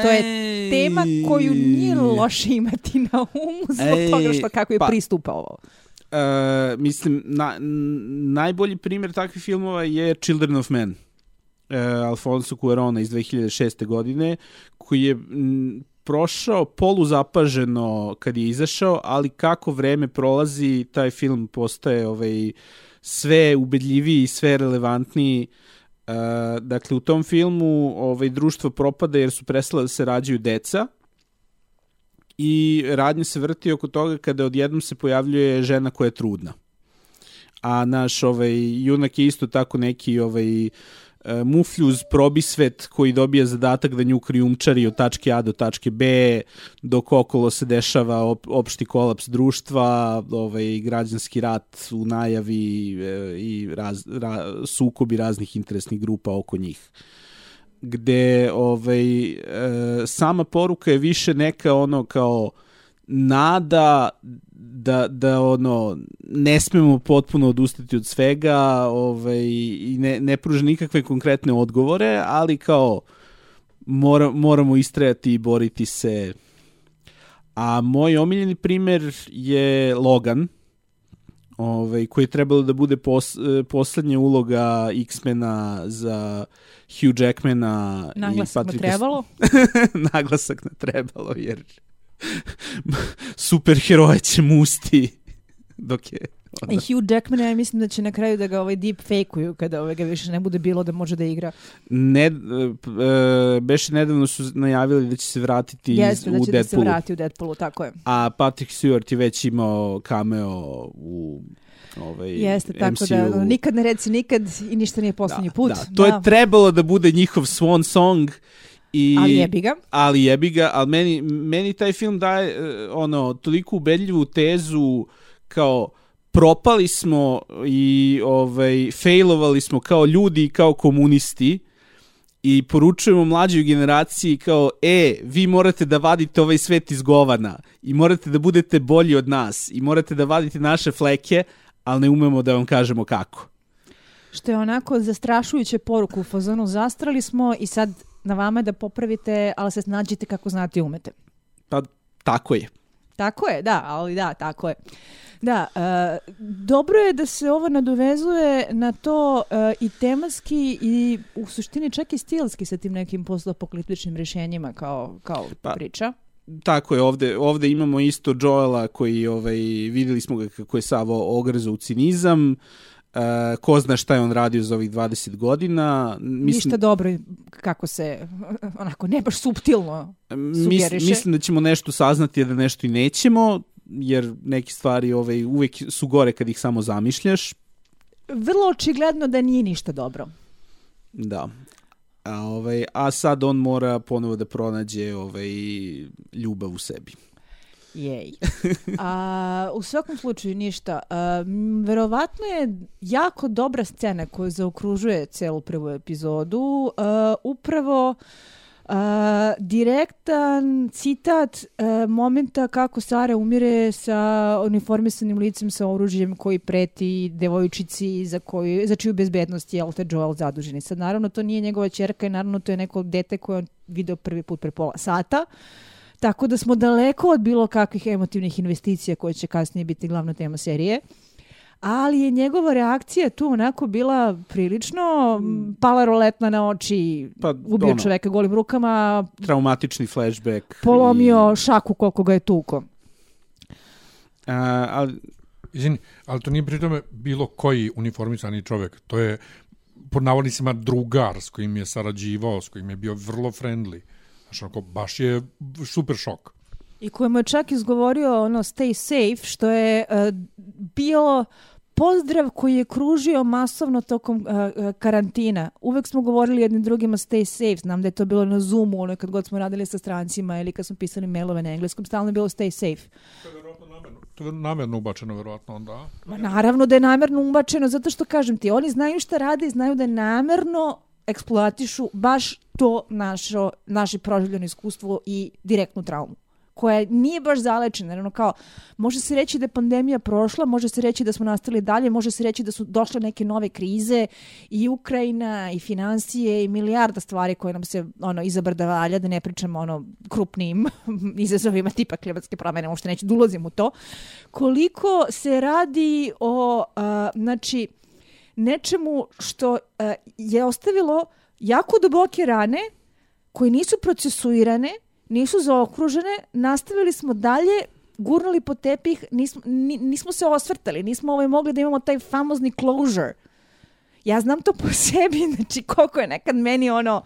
Što je tema koju nije loše imati na umu zbog
Ej,
toga što kako je
pa-
pristupao.
E, mislim, na, najbolji primjer takvih filmova je Children of Men. E, Alfonso Cuarona iz 2006. godine, koji je m, prošao poluzapaženo kad je izašao, ali kako vreme prolazi, taj film postaje ovaj, sve ubedljiviji i sve relevantniji. E, dakle, u tom filmu ovaj, društvo propada jer su prestala da se rađaju deca, i radnje se vrti oko toga kada odjednom se pojavljuje žena koja je trudna. A naš ovaj, junak je isto tako neki ovaj, e, mufljuz probisvet koji dobija zadatak da nju krijumčari od tačke A do tačke B, dok okolo se dešava op, opšti kolaps društva, ovaj, građanski rat u najavi e, i raz, ra, sukobi raznih interesnih grupa oko njih. Gde ovaj, e, sama poruka je više neka ono kao nada da, da ono ne smemo potpuno odustati od svega ovaj, i ne, ne pruža nikakve konkretne odgovore, ali kao mora, moramo istrajati i boriti se. A moj omiljeni primer je Logan, ovaj, koji je trebalo da bude pos, e, poslednja uloga X-mena za Hugh Jackmana
Naglasak
i
na
Patricka
trebalo.
naglasak na trebalo, jer superheroje će musti dok je
I Hugh Jackman, ja mislim da će na kraju da ga ovaj deep fake-uju kada ovaj ga više ne bude bilo da može da igra.
ne, e, p- e, beše nedavno su najavili da će se vratiti iz,
Jeste da
u
će da se
Deadpoolu,
vrati u Deadpoolu, tako je.
a Patrick Stewart je već imao cameo u ovaj,
Jeste, tako
MCU.
da nikad ne reci nikad i ništa nije poslednji put.
Da, to je trebalo da bude njihov swan song i
Ali jebi ga.
ali jebi ga, ali meni, meni taj film daje e, ono, toliko ubedljivu tezu kao propali smo i ovaj, failovali smo kao ljudi i kao komunisti i poručujemo mlađoj generaciji kao, e, vi morate da vadite ovaj svet iz govana i morate da budete bolji od nas i morate da vadite naše fleke, ali ne umemo da vam kažemo kako.
Što je onako zastrašujuće poruku u fazonu. Zastrali smo i sad na vama je da popravite, ali se snađite kako znate i umete.
Pa tako je.
Tako je, da, ali da, tako je. Da, e, dobro je da se ovo nadovezuje na to e, i tematski i u suštini čak i stilski sa tim nekim postapokaliptičnim rješenjima kao, kao
Pa,
priča.
Tako je, ovde, ovde imamo isto Joela koji, ovaj, videli smo ga kako je Savo ogrezao u cinizam, uh, ko zna šta je on radio za ovih 20 godina.
Ništa dobro kako se, onako, ne baš subtilno
mis,
sugeriše.
mislim da ćemo nešto saznati, da nešto i nećemo, jer neke stvari ovaj, uvek su gore kad ih samo zamišljaš.
Vrlo očigledno da nije ništa dobro.
Da. A, ovaj, a sad on mora ponovo da pronađe ovaj, ljubav u sebi.
Jej. A, u svakom slučaju ništa. A, verovatno je jako dobra scena koja zaokružuje celu prvu epizodu. A, upravo a, direktan citat a, momenta kako Sara umire sa uniformisanim licem sa oružjem koji preti devojčici za, koju, za čiju bezbednost je Elte Joel zadužen. I sad naravno to nije njegova čerka i naravno to je neko dete koje on video prvi put pre pola sata. Tako da smo daleko od bilo kakvih emotivnih investicija koje će kasnije biti glavna tema serije. Ali je njegova reakcija tu onako bila prilično mm, pala roletna na oči,
Pa,
ubio
ono.
čoveka golim rukama,
Traumatični flashback.
polomio
I,
šaku koliko ga je tuko.
a, ali,
Izvini, ali to nije pri tome bilo koji uniformisani čovjek. To je, pod navodnicima, drugar s kojim je sarađivao, s kojim je bio vrlo friendly. Znaš, onako, baš je super šok.
I kojemu je čak izgovorio ono stay safe, što je uh, bio pozdrav koji je kružio masovno tokom uh, karantina. Uvek smo govorili jednim drugima stay safe. Znam da je to bilo na Zoomu, ono kad god smo radili sa strancima ili kad smo pisali mailove na engleskom, stalno je bilo stay safe.
To je vjerojatno namjerno. To je namjerno ubačeno, vjerojatno, onda.
Ma naravno da je namerno ubačeno, zato što kažem ti, oni znaju šta rade i znaju da namerno eksploatišu baš to našo, naše proživljeno iskustvo i direktnu traumu koja nije baš zalečena. Naravno, kao, može se reći da je pandemija prošla, može se reći da smo nastavili dalje, može se reći da su došle neke nove krize i Ukrajina i financije i milijarda stvari koje nam se ono izabrda valja, da ne pričamo ono krupnim izazovima tipa klimatske promjene, uopšte neću da ulazim u to. Koliko se radi o, a, znači, nečemu što a, je ostavilo jako duboke rane koje nisu procesuirane, nisu zaokružene, nastavili smo dalje, gurnuli po tepih, nismo, ni, nismo se osvrtali, nismo ovaj mogli da imamo taj famozni closure. Ja znam to po sebi, znači koliko je nekad meni ono,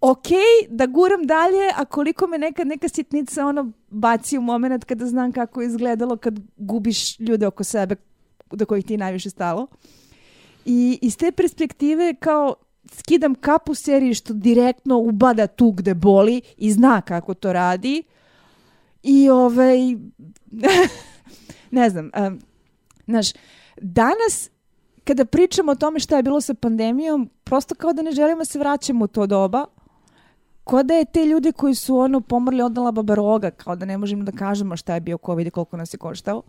ok, da guram dalje, a koliko me nekad neka sitnica ono baci u moment kada znam kako je izgledalo kad gubiš ljude oko sebe do kojih ti najviše stalo. I iz te perspektive kao skidam kapu seriji što direktno ubada tu gde boli i zna kako to radi. I ovaj ne znam, um, znaš, danas kada pričamo o tome šta je bilo sa pandemijom, prosto kao da ne želimo da se vraćamo u to doba, kao da je te ljude koji su ono pomrli odnala baba roga, kao da ne možemo da kažemo šta je bio COVID i koliko nas je koštao.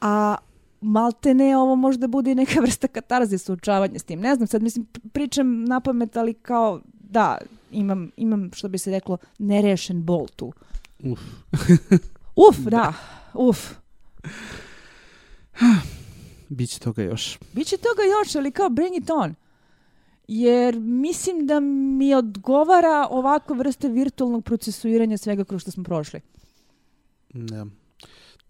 A malte ne ovo možda bude i neka vrsta katarze suočavanja s tim. Ne znam, sad mislim pričam na pamet, ali kao da, imam, imam što bi se reklo nerešen bol tu.
uf.
Uf, da, uf.
Biće toga još.
Biće toga još, ali kao bring it on. Jer mislim da mi odgovara ovakva vrsta virtualnog procesuiranja svega kroz što smo prošli.
Ne.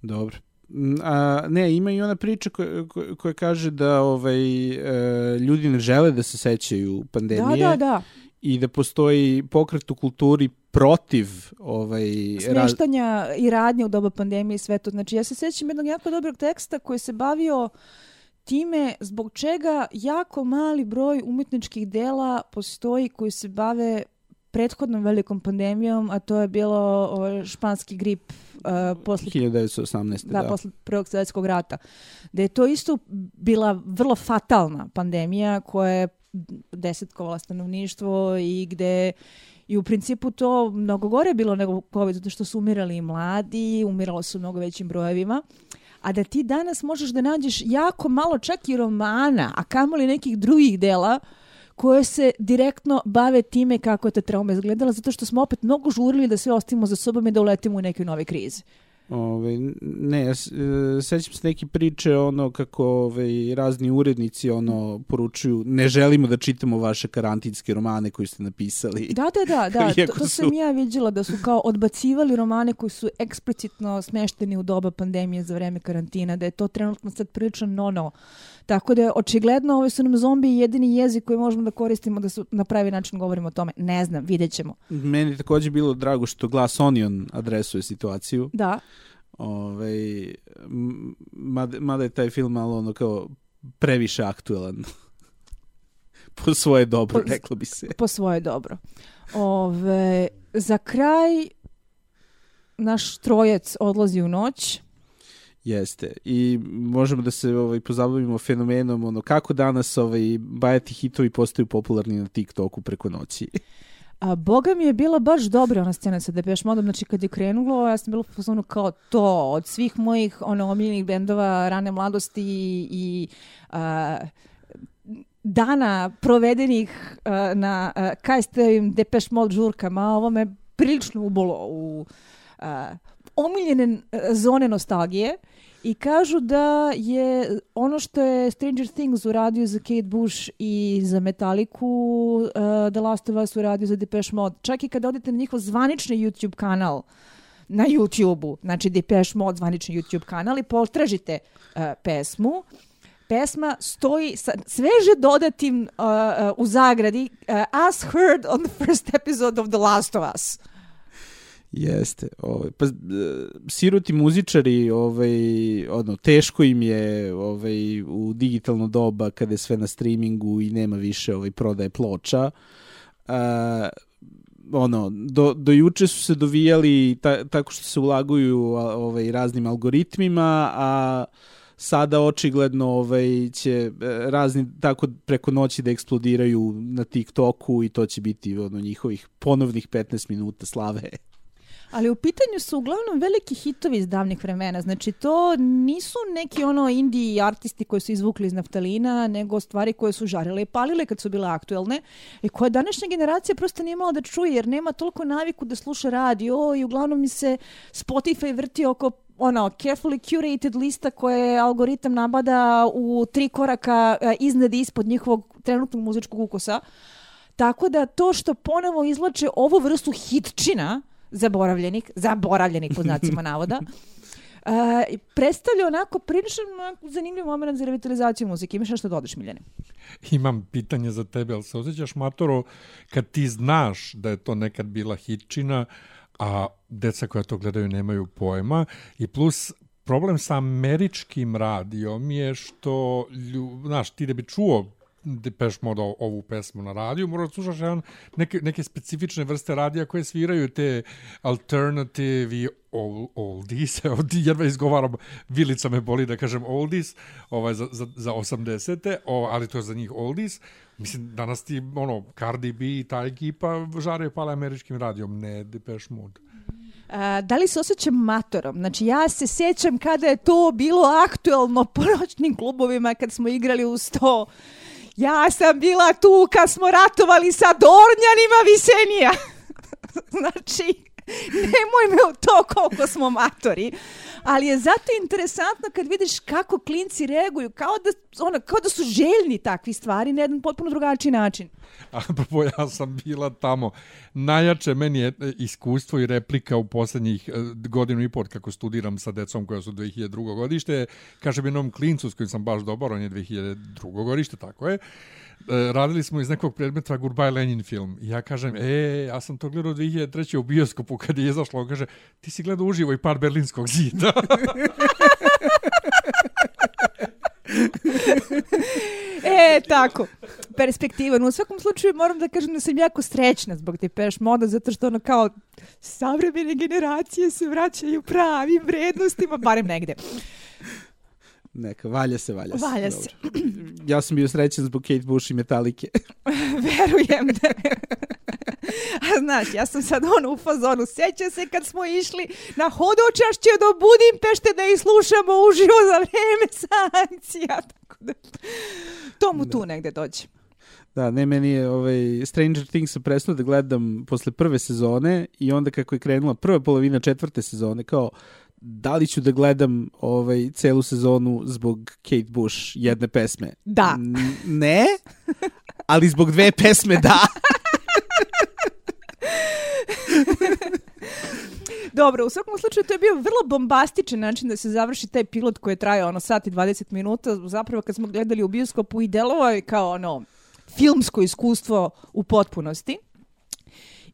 Dobro. Mm, A, ne, ima i ona priča koja, koja, kaže da ovaj, e, ljudi ne žele da se sećaju pandemije
Da, da, da.
i da postoji pokret u kulturi protiv ovaj,
Smeštanja i radnje u doba pandemije i sve to. Znači, ja se sjećam jednog jako dobrog teksta koji se bavio time zbog čega jako mali broj umetničkih dela postoji koji se bave prethodnom velikom pandemijom, a to je bilo ovaj, španski grip uh, posle
1918.
da,
Da,
posle prvog svjetskog rata. Da je to isto bila vrlo fatalna pandemija koja je desetkovala stanovništvo i gde i u principu to mnogo gore bilo nego COVID, zato što su umirali i mladi, umiralo su u mnogo većim brojevima. A da ti danas možeš da nađeš jako malo čak i romana, a kamoli nekih drugih dela koje se direktno bave time kako je ta trauma izgledala, zato što smo opet mnogo žurili da sve ostavimo za sobom i da uletimo u neke nove krize.
Ovaj, ne, ja e, sećam se neke priče ono kako ovaj, razni urednici ono poručuju ne želimo da čitamo vaše karantinske romane koje ste napisali.
Da, da, da, da. to, to
su-
sam ja vidjela da su kao odbacivali romane koji su eksplicitno smešteni u doba pandemije za vreme karantina, da je to trenutno sad prilično no-no. Tako da očigledno ove su nam zombi jedini jezik koji možemo da koristimo da su na pravi način govorimo o tome. Ne znam, vidjet ćemo.
Meni je takođe bilo drago što Glass Onion adresuje situaciju.
Da,
Ovaj, m- mada, mada je taj film malo ono kao previše aktuelan. po svoje dobro,
Po-
reklo bi se.
po svoje dobro. Ove, za kraj naš trojec odlazi u noć.
Jeste. I možemo da se ovaj pozabavimo fenomenom ono kako danas ovaj bajati hitovi postaju popularni na TikToku preko noći.
A Boga mi je bila baš dobra ona scena sa Depeche Modom, znači kad je krenulo, ja sam bila fazonu kao to, od svih mojih ono, omiljenih bendova rane mladosti i a, dana provedenih a, na a, KST-ovim Depeche Mode žurkama, ovo me prilično ubolo u uh, omiljene uh, zone nostalgije i kažu da je ono što je Stranger Things uradio za Kate Bush i za Metallicu, uh, The Last of Us uradio za Depeche Mode. Čak i kad odete na njihov zvanični YouTube kanal, na YouTube-u, znači Depeche Mode, zvanični YouTube kanal i potražite uh, pesmu, pesma stoji sa sveže dodatim uh, uh, u zagradi uh, as heard on the first episode of The Last of Us.
Jeste. Ovaj, pa, e, siroti muzičari, ovaj, ono, teško im je ovaj, u digitalno doba kada je sve na streamingu i nema više ovaj, prodaje ploča. A, ono, do, do juče su se dovijali ta, tako što se ulaguju ovaj, raznim algoritmima, a sada očigledno ovaj, će e, razni tako preko noći da eksplodiraju na TikToku i to će biti ono, njihovih ponovnih 15 minuta slave.
Ali u pitanju su uglavnom veliki hitovi iz davnih vremena. Znači to nisu neki ono indie artisti koji su izvukli iz naftalina, nego stvari koje su žarile i palile kad su bile aktuelne i koje današnja generacija prosto nije imala da čuje jer nema toliko naviku da sluša radio i uglavnom mi se Spotify vrti oko ono, carefully curated lista koje algoritam nabada u tri koraka e, iznad i ispod njihovog trenutnog muzičkog ukusa. Tako da to što ponovo izlače ovu vrstu hitčina, zaboravljenih, zaboravljenih po znacima navoda, Uh, predstavlja onako prilično zanimljiv moment za revitalizaciju muzike. Imaš nešto da odeš, Miljane?
Imam pitanje za tebe, ali se osjećaš, Matoro, kad ti znaš da je to nekad bila hitčina, a deca koja to gledaju nemaju pojma, i plus problem sa američkim radijom je što, znaš, ti da bi čuo Depeche Mode ovu pesmu na radiju, moraš da slušaš jedan, neke, neke specifične vrste radija koje sviraju te alternative i oldies, ti jedva izgovaram, vilica me boli da kažem oldies, ovaj, za, za, za 80-te, ali to je za njih oldies. Mislim, danas ti, ono, Cardi B i ta ekipa žare pale američkim radijom, ne Depeche Mode.
Uh, da li se osjećam matorom? Znači, ja se sjećam kada je to bilo aktuelno po noćnim klubovima, kad smo igrali u sto Ja sam bila tu kad smo ratovali sa Dornjanima Visenija. znači, nemoj me u to koliko smo matori. Ali je zato interesantno kad vidiš kako klinci reaguju, kao da, ono, kao da su željni takvi stvari na jedan potpuno drugačiji način.
Apropo, ja sam bila tamo. Najjače meni je e, iskustvo i replika u poslednjih e, godinu i pol kako studiram sa decom koja su 2002. godište. Kažem jednom klincu s kojim sam baš dobar, on je 2002. godište, tako je. E, radili smo iz nekog predmeta Goodbye Lenin film. I ja kažem, e, ja sam to gledao 2003. u bioskopu kad je izašlo. On kaže, ti si gledao uživo i par berlinskog zida.
e, tako. Perspektivan. U svakom slučaju moram da kažem da sam jako srećna zbog te peš moda, zato što ono kao savremene generacije se vraćaju pravim vrednostima, barem negde.
Neka, valja se, valja se.
Valja se.
ja sam bio srećan zbog Kate Bush i Metalike.
Verujem da. A znaš, ja sam sad ono u fazonu. Sjeća se kad smo išli na hodočašće do Budimpešte da ih slušamo uživo za vreme sankcija. Tako da, to mu da. tu negde dođe.
Da, ne, meni je ovaj, Stranger Things sam prestao da gledam posle prve sezone i onda kako je krenula prva polovina četvrte sezone, kao da li ću da gledam ovaj celu sezonu zbog Kate Bush jedne pesme?
Da.
N ne, ali zbog dve pesme da.
Dobro, u svakom slučaju to je bio vrlo bombastičan način da se završi taj pilot koji je trajao ono sat i 20 minuta. Zapravo kad smo gledali u bioskopu i delovao je kao ono filmsko iskustvo u potpunosti.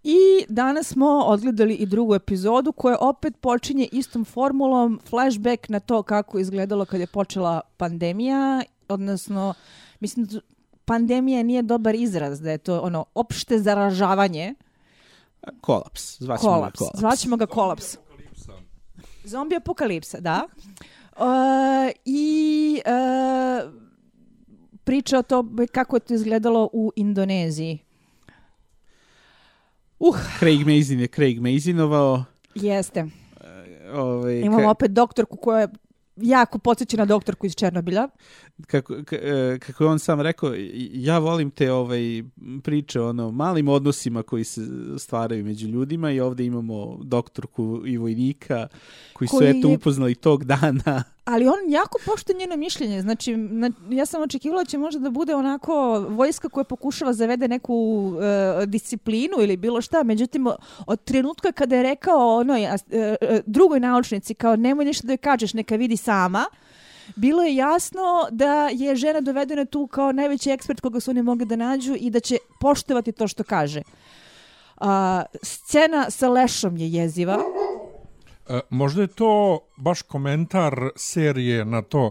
I danas smo odgledali i drugu epizodu koja opet počinje istom formulom, flashback na to kako izgledalo kad je počela pandemija, odnosno, mislim, pandemija nije dobar izraz, da je to ono opšte zaražavanje.
Kolaps,
zvaćemo kolaps. ga kolaps. Zvaćemo ga kolaps. Zombi apokalipsa, da. Uh, I uh, priča o to kako je to izgledalo u Indoneziji.
Uh. Craig Mazin je Craig Mazinovao.
Jeste.
Ovaj,
Imamo opet doktorku koja je jako podsjeća na doktorku iz Černobilja.
Kako, e, kako je on sam rekao, ja volim te ovaj, priče o ono, malim odnosima koji se stvaraju među ljudima i ovde imamo doktorku i vojnika koji,
Koji
su eto
je-
upoznali tog dana.
Ali on jako poštuje njeno mišljenje. Znači, na, ja sam očekivala da će možda da bude onako vojska koja pokušava zavede neku e, disciplinu ili bilo šta. Međutim, od trenutka kada je rekao onoj, e, drugoj naučnici kao nemoj ništa da joj kažeš, neka vidi sama, bilo je jasno da je žena dovedena tu kao najveći ekspert koga su oni mogli da nađu i da će poštovati to što kaže. A, scena sa lešom je jeziva.
E, možda je to baš komentar serije na to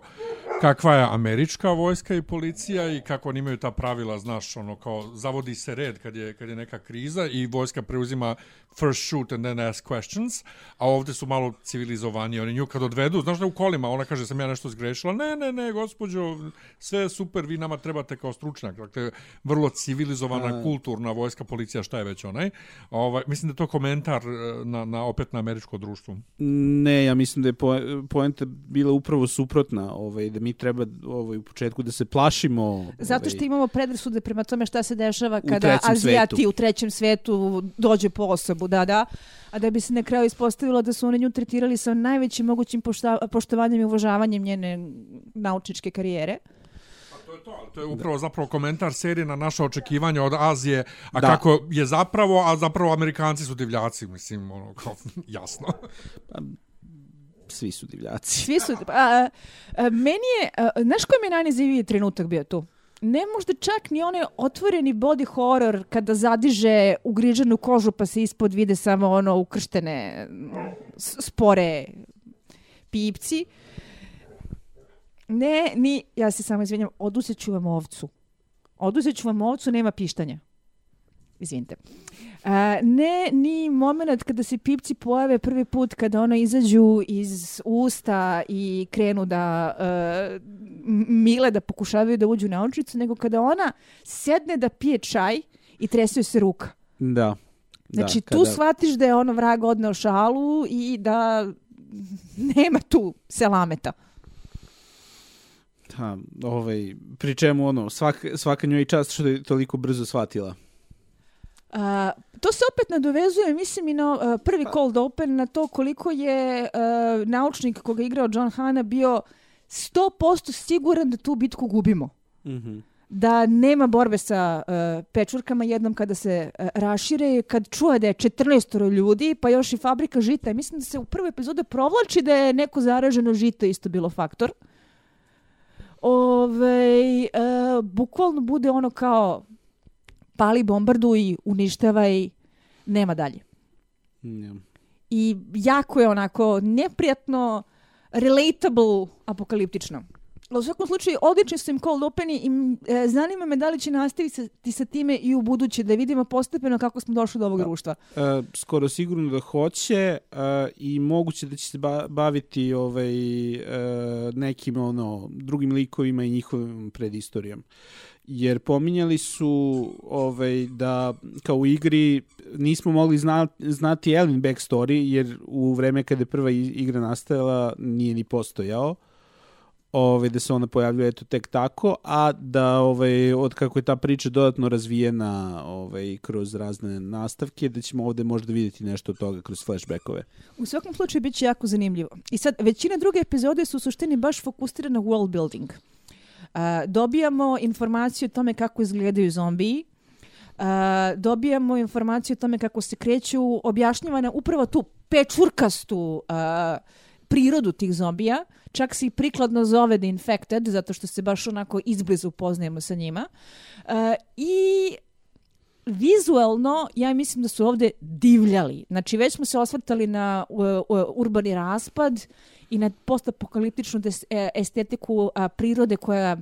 kakva je američka vojska i policija i kako oni imaju ta pravila, znaš, ono kao zavodi se red kad je, kad je neka kriza i vojska preuzima first shoot and then ask questions, a ovde su malo civilizovaniji. Oni nju kad odvedu, znaš da u kolima, ona kaže sam ja nešto zgrešila, ne, ne, ne, gospođo, sve je super, vi nama trebate kao stručnjak. Dakle, vrlo civilizovana, kulturna vojska, policija, šta je već onaj. Ovaj, mislim da je to komentar e, na, na opet na američko društvo.
Ne, ja mislim da je po, poenta bila upravo suprotna, ovaj, da mi treba ovaj, u početku da se plašimo.
Zato što
ovaj,
imamo predrasude prema tome šta se dešava kada Azijati
svetu.
u trećem svetu dođe po osobu, da, da. A da bi se na kraju ispostavilo da su oni nju tretirali sa najvećim mogućim pošta, poštovanjem i uvažavanjem njene naučničke karijere.
To je to, ali to je upravo zapravo komentar serije na naše očekivanja od Azije, a
Da.
kako je zapravo, a zapravo Amerikanci su divljaci, mislim, ono, kao, jasno.
Svi su divljaci.
Svi su... A, a, a, meni je... A, znaš koji mi je najneziviji trenutak bio tu? Ne možda čak ni onaj otvoreni body horror kada zadiže ugriženu kožu pa se ispod vide samo ono ukrštene spore pipci. Ne, ni, ja se samo izvinjam, oduzet ću vam ovcu. Oduzet ću vam ovcu, nema pištanja. Izvinite. A, ne, ni moment kada se pipci pojave prvi put, kada ono izađu iz usta i krenu da m- mile da pokušavaju da uđu u naučnicu, nego kada ona sedne da pije čaj i tresio se ruka.
Da.
Znači,
da,
tu shvatiš da je ono vrag odneo šalu i da nema tu selameta.
Ha, ovaj, pri čemu ono, svak, svaka njoj čast što je toliko brzo shvatila.
A, to se opet nadovezuje, mislim, i na a, prvi cold open, na to koliko je a, naučnik koga je igrao John Hanna bio 100% siguran da tu bitku gubimo.
Mhm.
Da nema borbe sa a, pečurkama jednom kada se a, rašire, kad čuje da je 14 ljudi, pa još i fabrika žita. Mislim da se u prvoj epizode provlači da je neko zaraženo žito isto bilo faktor. Ove, e, bukvalno bude ono kao pali bombardu i uništavaj, nema dalje.
Ja.
I jako je onako neprijatno, relatable, apokaliptično. U svakom slučaju, odlični su im cold openi i e, zanima me da li će nastaviti sa time i u buduće, da vidimo postepeno kako smo došli do ovog društva.
E, skoro sigurno da hoće e, i moguće da će se ba baviti ovaj, e, nekim ono, drugim likovima i njihovim predistorijom. Jer pominjali su ovaj, da kao u igri nismo mogli zna, znati Elin backstory jer u vreme kada je prva igra nastajala nije ni postojao ovaj, da se ona pojavljuje eto tek tako, a da ovaj, od kako je ta priča dodatno razvijena ovaj, kroz razne nastavke, da ćemo ovde možda vidjeti nešto od toga kroz flashbackove.
U svakom slučaju bit će jako zanimljivo. I sad, većina druge epizode su u suštini baš fokusirane na world building. Dobijamo informaciju o tome kako izgledaju zombiji, Uh, dobijamo informaciju o tome kako se kreću, objašnjavana upravo tu pečurkastu uh, prirodu tih zombija. Čak se i prikladno zove The Infected, zato što se baš onako izblizu poznajemo sa njima. Uh, I vizuelno, ja mislim da su ovde divljali. Znači, već smo se osvrtali na uh, urbani raspad i na postapokaliptičnu e, estetiku a, prirode koja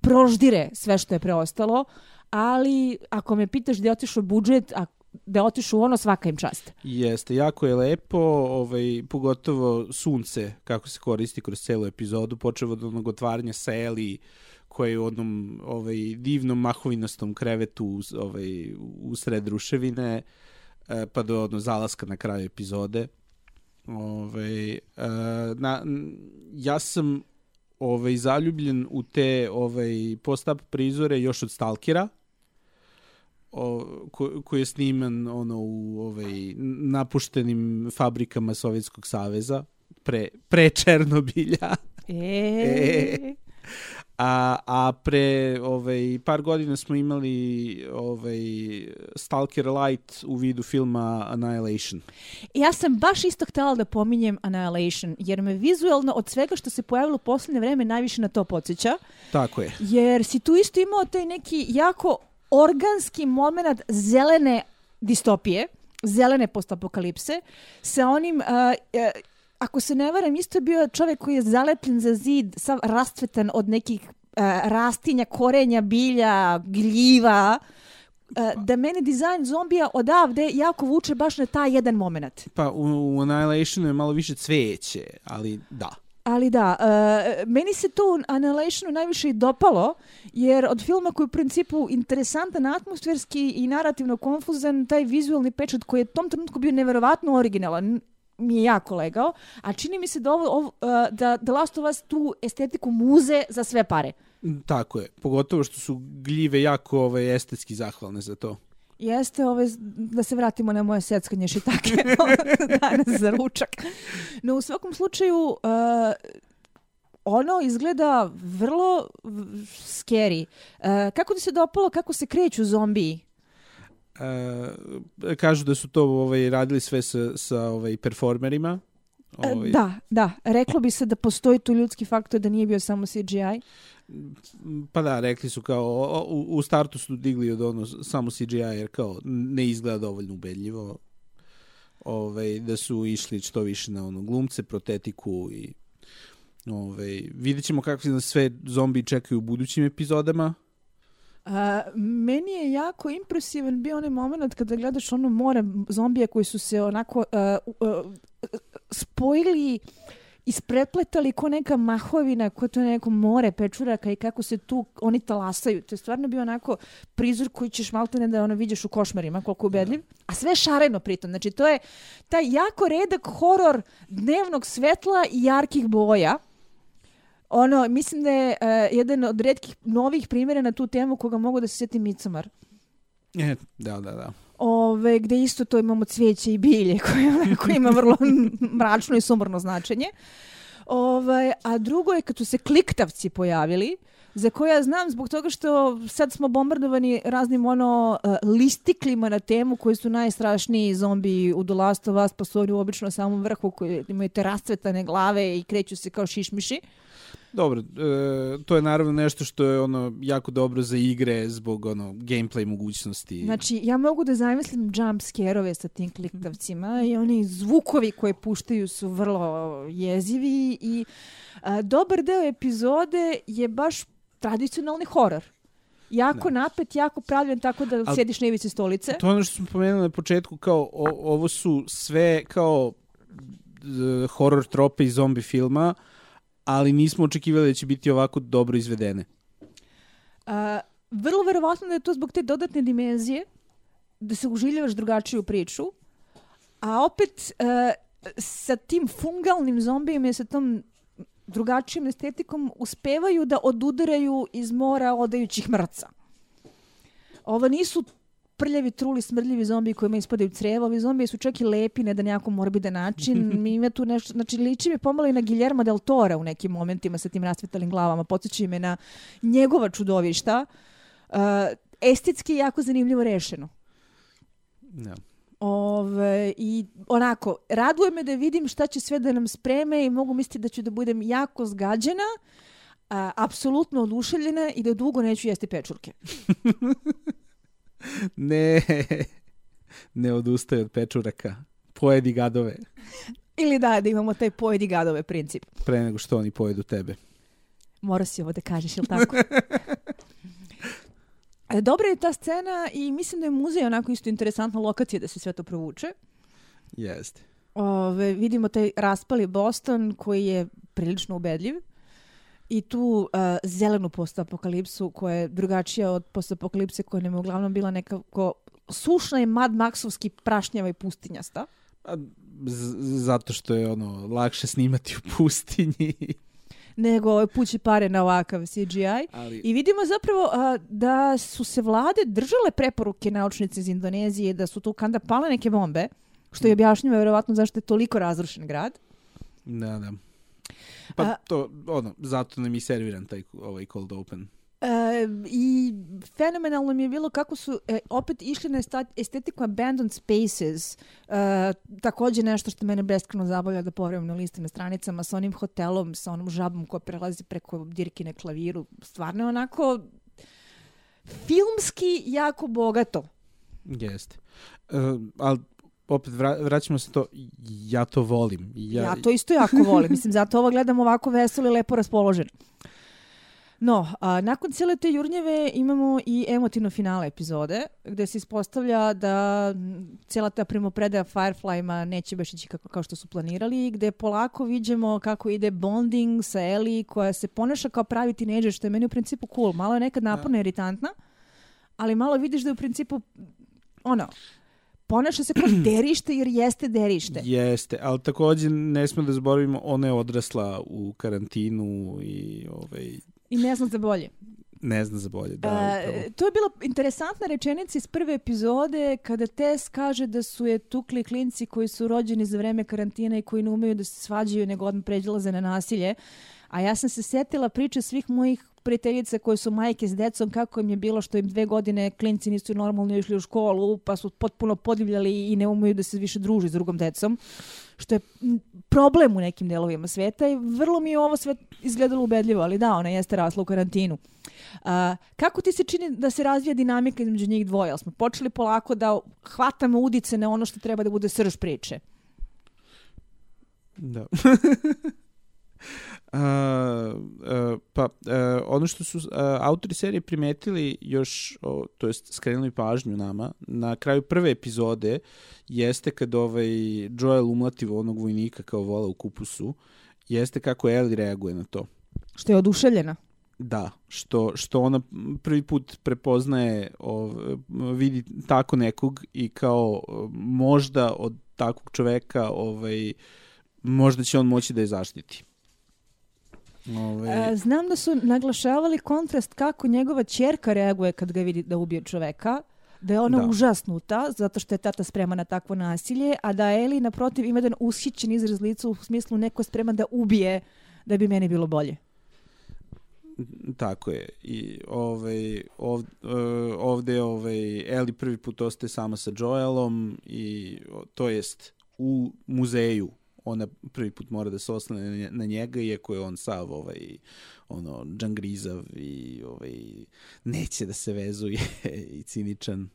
proždire sve što je preostalo, ali ako me pitaš gde otišao budžet, a da je otišao u ono svaka im čast.
Jeste, jako je lepo, ovaj, pogotovo sunce, kako se koristi kroz celu epizodu, počeo od onog otvaranja seli, koje je u onom ovaj, divnom mahovinastom krevetu ovaj, u sred ruševine, e, pa do ono, zalaska na kraju epizode. Ove, e, na, n- ja sam ovaj, zaljubljen u te ovaj, post-up prizore još od Stalkera, o, ko, koji je sniman ono u ovaj napuštenim fabrikama Sovjetskog saveza pre pre Černobilja.
E,
E. A, a pre ovaj, par godina smo imali ovaj, Stalker Light u vidu filma Annihilation.
Ja sam baš isto htjela da pominjem Annihilation, jer me vizualno od svega što se pojavilo u posljednje vreme najviše na to podsjeća,
Tako je.
jer si tu isto imao taj neki jako organski moment zelene distopije, zelene postapokalipse, sa onim, e, ako se ne varam, isto je bio čovjek koji je zalepljen za zid, sav rastvetan od nekih a, rastinja, korenja, bilja, gljiva, a, da mene dizajn zombija odavde jako vuče baš na taj jedan moment.
Pa u, u Annihilationu je malo više cveće, ali da.
Ali da, e, meni se to u Annihilationu najviše i dopalo, jer od filma koji je u principu interesantan, atmosferski i narativno konfuzan, taj vizualni pečat koji je u tom trenutku bio neverovatno originalan, mi je jako legao, a čini mi se da, ovo, ovo, e, da The Last of Us tu estetiku muze za sve pare.
Tako je. Pogotovo što su gljive jako ovaj, estetski zahvalne za to.
Jeste, ove, da se vratimo na moje seckanje šitake danas za ručak. No, u svakom slučaju, uh, ono izgleda vrlo scary. Uh, kako ti se dopalo kako se kreću zombiji?
E, kažu da su to ovaj, radili sve sa, sa ovaj, performerima.
E,
Ovaj,
Da, da. Reklo bi se da postoji tu ljudski faktor da nije bio samo CGI.
Pa da, rekli su kao, u, u startu su digli od ono samo CGI jer kao ne izgleda dovoljno ubedljivo. Ovaj, da su išli što više na ono glumce, protetiku i ovaj, vidjet ćemo kakvi nas sve zombi čekaju u budućim epizodama.
Uh, meni je jako impresivan bio onaj moment kada gledaš ono more zombija koji su se onako uh, uh, spojili isprepletali ko neka mahovina, ko to neko more pečuraka i kako se tu oni talasaju. To je stvarno bio onako prizor koji ćeš maltene da ono vidiš u košmarima, koliko ubedljiv. A sve šareno pritom. Znači to je taj jako redak horor dnevnog svetla i jarkih boja. Ono, mislim da je uh, jedan od redkih novih primjera na tu temu koga mogu da se sjetim Midsommar.
E, da, da, da.
Ove, gde isto to imamo cvijeće i bilje koje onako ima vrlo mračno i sumorno značenje. Ove, a drugo je kad su se kliktavci pojavili, za koje ja znam zbog toga što sad smo bombardovani raznim ono uh, listiklima na temu koji su najstrašniji zombi u of Us, pa su oni obično na samom vrhu koji imaju te rascvetane glave i kreću se kao šišmiši.
Dobro, e, to je naravno nešto što je ono jako dobro za igre zbog ono gameplay mogućnosti.
Znači, ja mogu da zamislim jump scare-ove sa tim kliktavcima i oni zvukovi koje puštaju su vrlo jezivi i a, dobar deo epizode je baš tradicionalni horor. Jako napet, jako pravljen tako da
Al-
sjediš na ivici stolice.
To je ono što smo pomenuli na početku, kao o, ovo su sve kao e, horror trope iz zombi filma, ali nismo očekivali da će biti ovako dobro izvedene.
A, vrlo verovatno da je to zbog te dodatne dimenzije, da se užiljavaš drugačiju priču, a opet e, sa tim fungalnim zombijima i sa tom drugačijom estetikom uspevaju da odudaraju iz mora odajućih mrca. Ovo nisu prljavi, truli, smrdljivi zombi kojima ispadaju crevo. Ovi zombi su čak i lepi na da nekako morbidan način. Mi ima tu nešto, znači liči mi pomalo i na Guillermo del Tora u nekim momentima sa tim rasvetalim glavama. Podsjeća me na njegova čudovišta. Uh, estetski je jako zanimljivo rešeno.
Da.
Ove, I onako, raduje me da vidim šta će sve da nam spreme i mogu misliti da ću da budem jako zgađena, a, apsolutno oduševljena i da dugo neću jesti pečurke.
Ne, ne odustaje od pečuraka. Pojedi gadove
Ili da, da imamo taj pojedi gadove princip.
pre nego što oni pojedu tebe.
Mora si ovo da kažeš, ili tako? E, Dobra je ta scena i mislim da je muzej onako isto interesantna lokacija da se sve to provuče.
Jeste.
Ove, vidimo taj raspali Boston koji je prilično ubedljiv i tu uh, zelenu postapokalipsu koja je drugačija od postapokalipse koja nam je uglavnom bila nekako sušna i Mad Maxovski prašnjava i pustinjasta.
A, zato što je ono lakše snimati u pustinji.
Nego ovaj, pući pare na ovakav CGI.
Ali-
I vidimo zapravo a, da su se vlade držale preporuke naučnice iz Indonezije da su tu kanda pale neke bombe, što je objašnjivo verovatno zašto je toliko razrušen grad.
Da, da. Pa
A-
to, ono, zato nam i serviran taj ovaj cold open.
E, I fenomenalno mi je bilo kako su e, opet išli na estetiku abandoned spaces. E, takođe nešto što mene beskreno zabavlja da povremeno listim na stranicama sa onim hotelom, sa onom žabom koja prelazi preko dirkine klaviru. Stvarno je onako filmski jako bogato.
Jeste. Uh, ali opet vra, vraćamo se to, ja to volim.
Ja,
Ja,
to isto jako volim. Mislim, zato ovo gledam ovako veselo i lepo raspoložen. No, a, nakon cijele te jurnjeve imamo i emotivno finale epizode, gde se ispostavlja da cijela ta primopredaja Firefly-ma neće baš ići kako, kao što su planirali, gde polako vidimo kako ide bonding sa Ellie, koja se ponaša kao pravi tineđer, što je meni u principu cool. Malo je nekad naporno iritantna, ali malo vidiš da je u principu, ono, ponaša se kao derište jer jeste derište.
Jeste, ali takođe ne smo da zaboravimo, ona je odrasla u karantinu i ovaj,
I ne znam za bolje.
ne zna za bolje. Da,
E,
upravo.
to je bila interesantna rečenica iz prve epizode kada Tess kaže da su je tukli klinci koji su rođeni za vreme karantina i koji ne umeju da se svađaju nego odmah pređelaze na nasilje. A ja sam se setila priče svih mojih prijateljica koje su majke s decom, kako im je bilo što im dve godine klinci nisu normalno išli u školu, pa su potpuno podivljali i ne umeju da se više druži s drugom decom, što je problem u nekim delovima sveta i vrlo mi je ovo sve izgledalo ubedljivo, ali da, ona jeste rasla u karantinu. A, kako ti se čini da se razvija dinamika između njih dvoje? Jel smo počeli polako da hvatamo udice na ono što treba da bude srž priče?
Da. A, a, pa a, ono što su a, autori serije primetili još, o, to jest skrenuli pažnju nama, na kraju prve epizode jeste kad ovaj Joel umlati onog vojnika kao vola u kupusu, jeste kako Ellie reaguje na to.
Što je oduševljena.
Da, što, što ona prvi put prepoznaje, ov, vidi tako nekog i kao možda od takvog čoveka ovaj, možda će on moći da je zaštiti. Ovaj,
E, znam da su naglašavali kontrast kako njegova ćerka reaguje kad ga vidi da ubije čoveka, da je ona
Da.
užasnuta zato što je tata sprema na takvo nasilje, a da Eli naprotiv ima jedan ushićen izraz lica u smislu neko je spreman da ubije da bi meni bilo bolje.
Tako je. I ovaj, ovde, ovde ovaj, Ellie prvi put ostaje sama sa Joelom i to jest u muzeju ona prvi put mora da se oslane na nje- na njega, iako je on sav ovaj, ono, džangrizav i ovaj, neće da se vezuje i ciničan.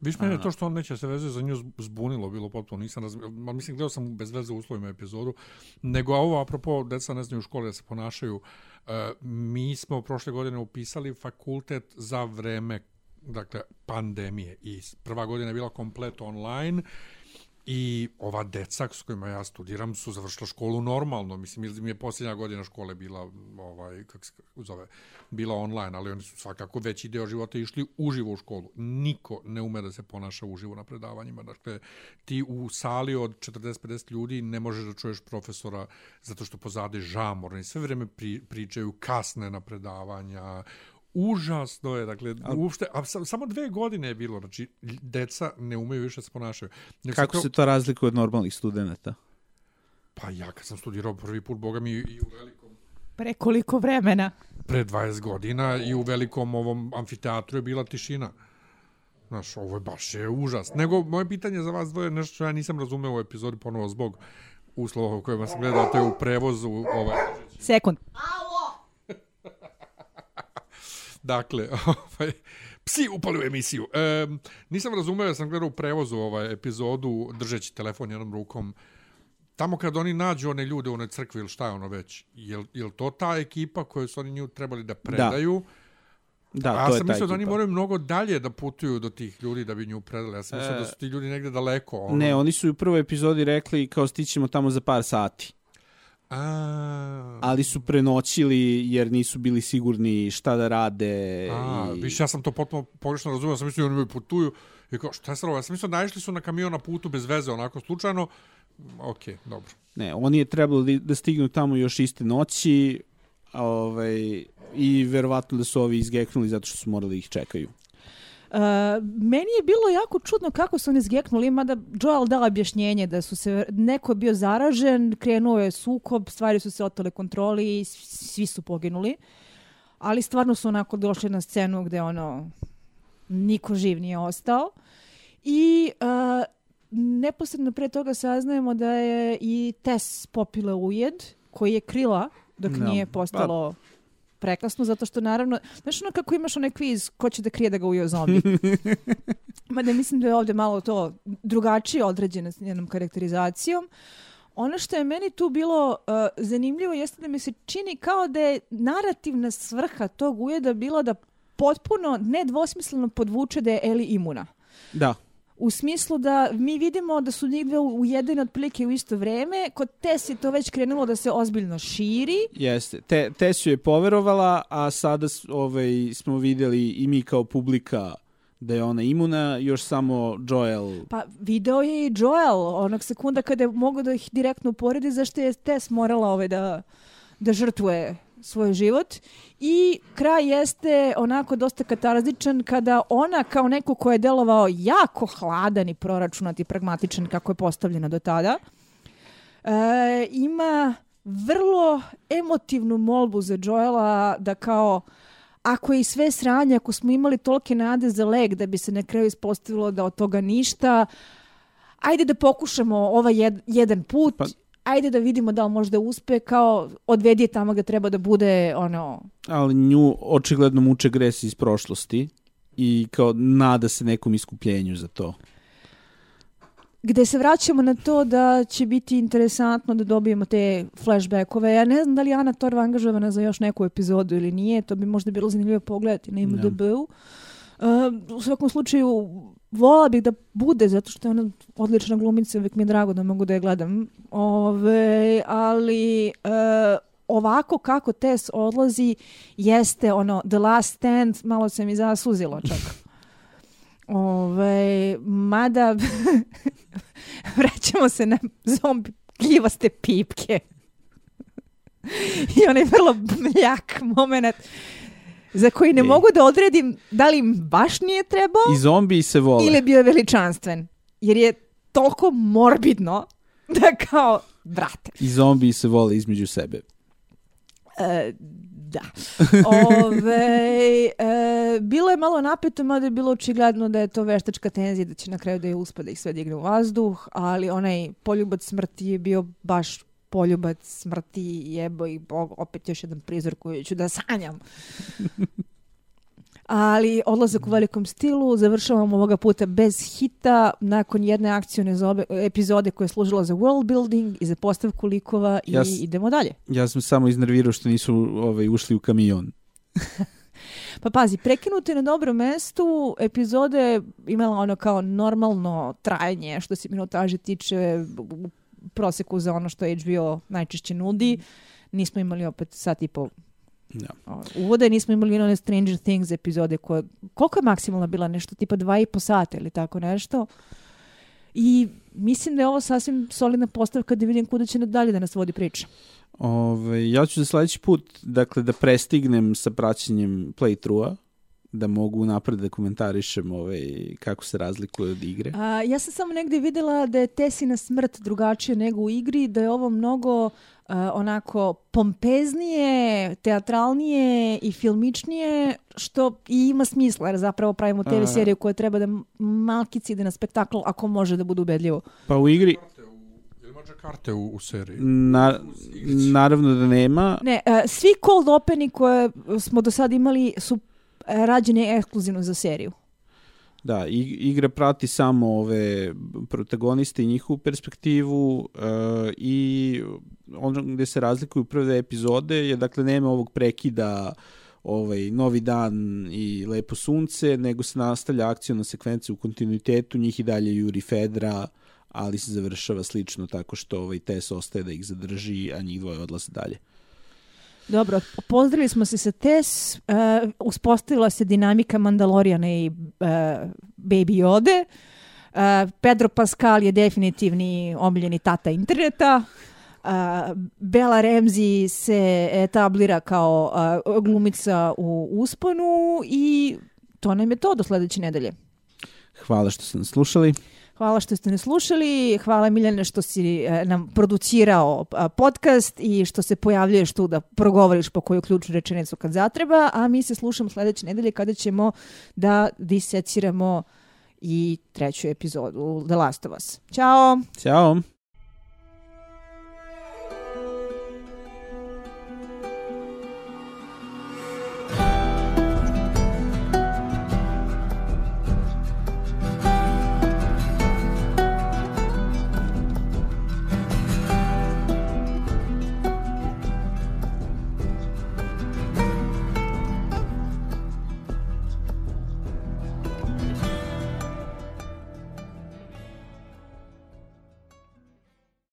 Viš mene to što on neće se vezuje za nju zb- zbunilo, bilo potpuno, nisam razumio, ma mislim, gledao sam bez veze u uslovima epizodu, nego a ovo, apropo, deca ne znaju u školi da se ponašaju, e, mi smo prošle godine upisali fakultet za vreme dakle, pandemije i prva godina je bila komplet online i ova deca s kojima ja studiram su završila školu normalno, mislim, ili mi je posljednja godina škole bila, ovaj, kako se zove, bila online, ali oni su svakako veći deo života išli uživo u školu. Niko ne ume da se ponaša uživo na predavanjima. Dakle, ti u sali od 40-50 ljudi ne možeš da čuješ profesora zato što pozade žamor. Oni sve vreme pri, pričaju kasne na predavanja, Užasno je, dakle, uopšte, a sa, samo dve godine je bilo, znači, deca ne umeju više da se ponašaju. Nego
Kako
to-
se to razlikuje od normalnih studenta?
Pa ja kad sam studirao prvi put, boga mi, i u velikom
Pre koliko vremena?
pre 20 godina i u velikom ovom amfiteatru je bila tišina. Znaš, ovo je baš je užas. Nego, moje pitanje za vas dvoje je nešto što ja nisam razumeo u epizodi ponovo zbog uslova u kojima sam gledao, to je u prevozu. Ovaj.
Sekund.
Dakle, ovaj, psi upali u emisiju. E, nisam razumeo, ja sam gledao u prevozu ovaj epizodu držeći telefon jednom rukom. Tamo kad oni nađu one ljude u onoj crkvi ili šta je ono već, je, je to ta ekipa koju su oni nju trebali da predaju?
Da,
A ja
to je
sam mislio da oni moraju mnogo dalje da putuju do tih ljudi da bi nju predali. Ja sam mislio da su ti ljudi negde daleko. Ono.
Ne, oni su u prvoj epizodi rekli kao stićemo tamo za par sati.
A,
Ali su prenoćili jer nisu bili sigurni šta da rade.
a,
i...
više ja sam to potpuno pogrešno razumio, sam mislio da oni putuju. I kao, šta je ovo? Ja sam mislio da naišli su na kamion na putu bez veze, onako slučajno. Ok, dobro.
Ne, oni je trebalo da stignu tamo još iste noći, ovaj, i verovatno da su ovi izgeknuli zato što su morali da ih čekaju.
Uh, meni je bilo jako čudno kako su oni zgeknuli, mada Joel dala objašnjenje da su se, neko je bio zaražen, krenuo je sukob, stvari su se otale kontroli i svi su poginuli. Ali stvarno su onako došli na scenu gde ono, niko živ nije ostao. I uh, neposredno pre toga saznajemo da je i Tess popila ujed koji je krila dok
Da.
nije postalo prekasno, zato što naravno, znaš ono kako imaš onaj kviz ko će da krije da ga ujeo zombi. Mada mislim da je ovde malo to drugačije određeno s njenom karakterizacijom. Ono što je meni tu bilo uh, zanimljivo jeste da mi se čini kao da je narativna svrha tog ujeda bila da potpuno nedvosmisleno podvuče da je Eli imuna.
Da.
U smislu da mi vidimo da su njih dve ujedine otprilike u isto vreme. Kod Tess je to već krenulo da se ozbiljno širi.
Jeste. Te, Tesu je poverovala, a sada ovaj, smo videli i mi kao publika da je ona imuna, još samo Joel
Pa video je i Joel onog sekunda kada je mogao da ih direktno uporedi zašto je Tess morala ove da, da žrtvuje svoj život. I kraj jeste onako dosta katarzičan kada ona kao neko ko je delovao jako hladan i proračunat i pragmatičan kako je postavljena do tada e, ima vrlo emotivnu molbu za Joela da kao ako je i sve sranje, ako smo imali tolike nade za leg da bi se na kraju ispostavilo da od toga ništa, ajde da pokušamo ovaj jed, jedan put,
Pa-
ajde da vidimo da li možda uspe, kao odvedi je tamo gde treba da bude ono,
ali nju očigledno muče gresi iz prošlosti i kao nada se nekom iskupljenju za to.
gde se vraćamo na to da će biti interesantno da dobijemo te flashbackove. Ja ne znam da li je Ana Torva angažovana za još neku epizodu ili nije, to bi možda bilo zanimljivo pogledati na IMDb-u. Uh, u svakom slučaju, vola bih da bude, zato što je ona odlična glumica, uvijek mi je drago da mogu da je gledam. Ove, ali uh, ovako kako Tess odlazi jeste ono The Last Stand, malo se mi zasuzilo čak. Ove, mada vraćamo se na zombi gljivaste pipke. I onaj vrlo mljak moment za koji ne
Ej.
mogu da odredim da li im baš nije trebao
I zombi se vole.
ili je bio veličanstven. Jer je toliko morbidno da kao, brate,
I zombi se vole između sebe.
E, da. Ove, e, bilo je malo napeto, mada je bilo očigledno da je to veštačka tenzija, da će na kraju da je uspe da ih sve digne u vazduh, ali onaj poljubac smrti je bio baš poljubac smrti jebo i bog, opet još jedan prizor koji ću da sanjam. Ali odlazak u velikom stilu, završavamo ovoga puta bez hita, nakon jedne akcione zobe, epizode koja je služila za world building i za postavku likova i
Ja s-
idemo dalje.
Ja sam samo iznervirao što nisu ovaj, ušli u kamion.
Pa pazi, prekinuto je na dobrom mestu, epizode imala ono kao normalno trajanje što se minutaže tiče u proseku za ono što HBO najčešće nudi. Nismo imali opet sat i po
Da.
i nismo imali one Stranger Things epizode koje, koliko je maksimalna bila nešto, tipa dva i po sata ili tako nešto. I mislim da je ovo sasvim solidna postavka da vidim kuda će dalje da nas vodi priča.
Ove, ja ću za sledeći put, dakle, da prestignem sa praćenjem playthrougha, da mogu napred da komentarišem ovaj, kako se razlikuje od igre.
A, ja sam samo negdje videla da je Tesina smrt drugačija nego u igri, da je ovo mnogo a, onako pompeznije, teatralnije i filmičnije, što i ima smisla, jer zapravo pravimo TV
A.
seriju koja treba da malkici ide na spektakl ako može da bude ubedljivo.
Pa u igri,
Jel ima karte u, u seriji?
na, naravno da nema,
Ne, a, svi cold openi koje smo do sad imali su a, rađeni ekskluzivno za seriju.
Da, igra prati samo ove protagoniste i njihovu perspektivu uh, i ono gde se razlikuju prve epizode je dakle nema ovog prekida ovaj novi dan i lepo sunce, nego se nastavlja akcijna sekvenca u kontinuitetu, njih i dalje juri Fedra, ali se završava slično tako što ovaj Tess ostaje da ih zadrži, a njih dvoje odlaze dalje.
Dobro, pozdravili smo se sa Tess, uh, uspostavila se dinamika Mandalorijana i uh, Baby Ode. Uh, Pedro Pascal je definitivni omiljeni tata interneta. a, Bella Ramsey se etablira kao a, glumica u usponu i to nam je to do sledeće nedelje.
Hvala što ste nas slušali.
Hvala što ste nas slušali, hvala Miljane što si e, nam producirao podcast i što se pojavljuješ tu da progovoriš po koju ključnu rečenicu kad zatreba, a mi se slušamo sledeće nedelje kada ćemo da diseciramo i treću epizodu The Last of Us. Ćao!
Ćao!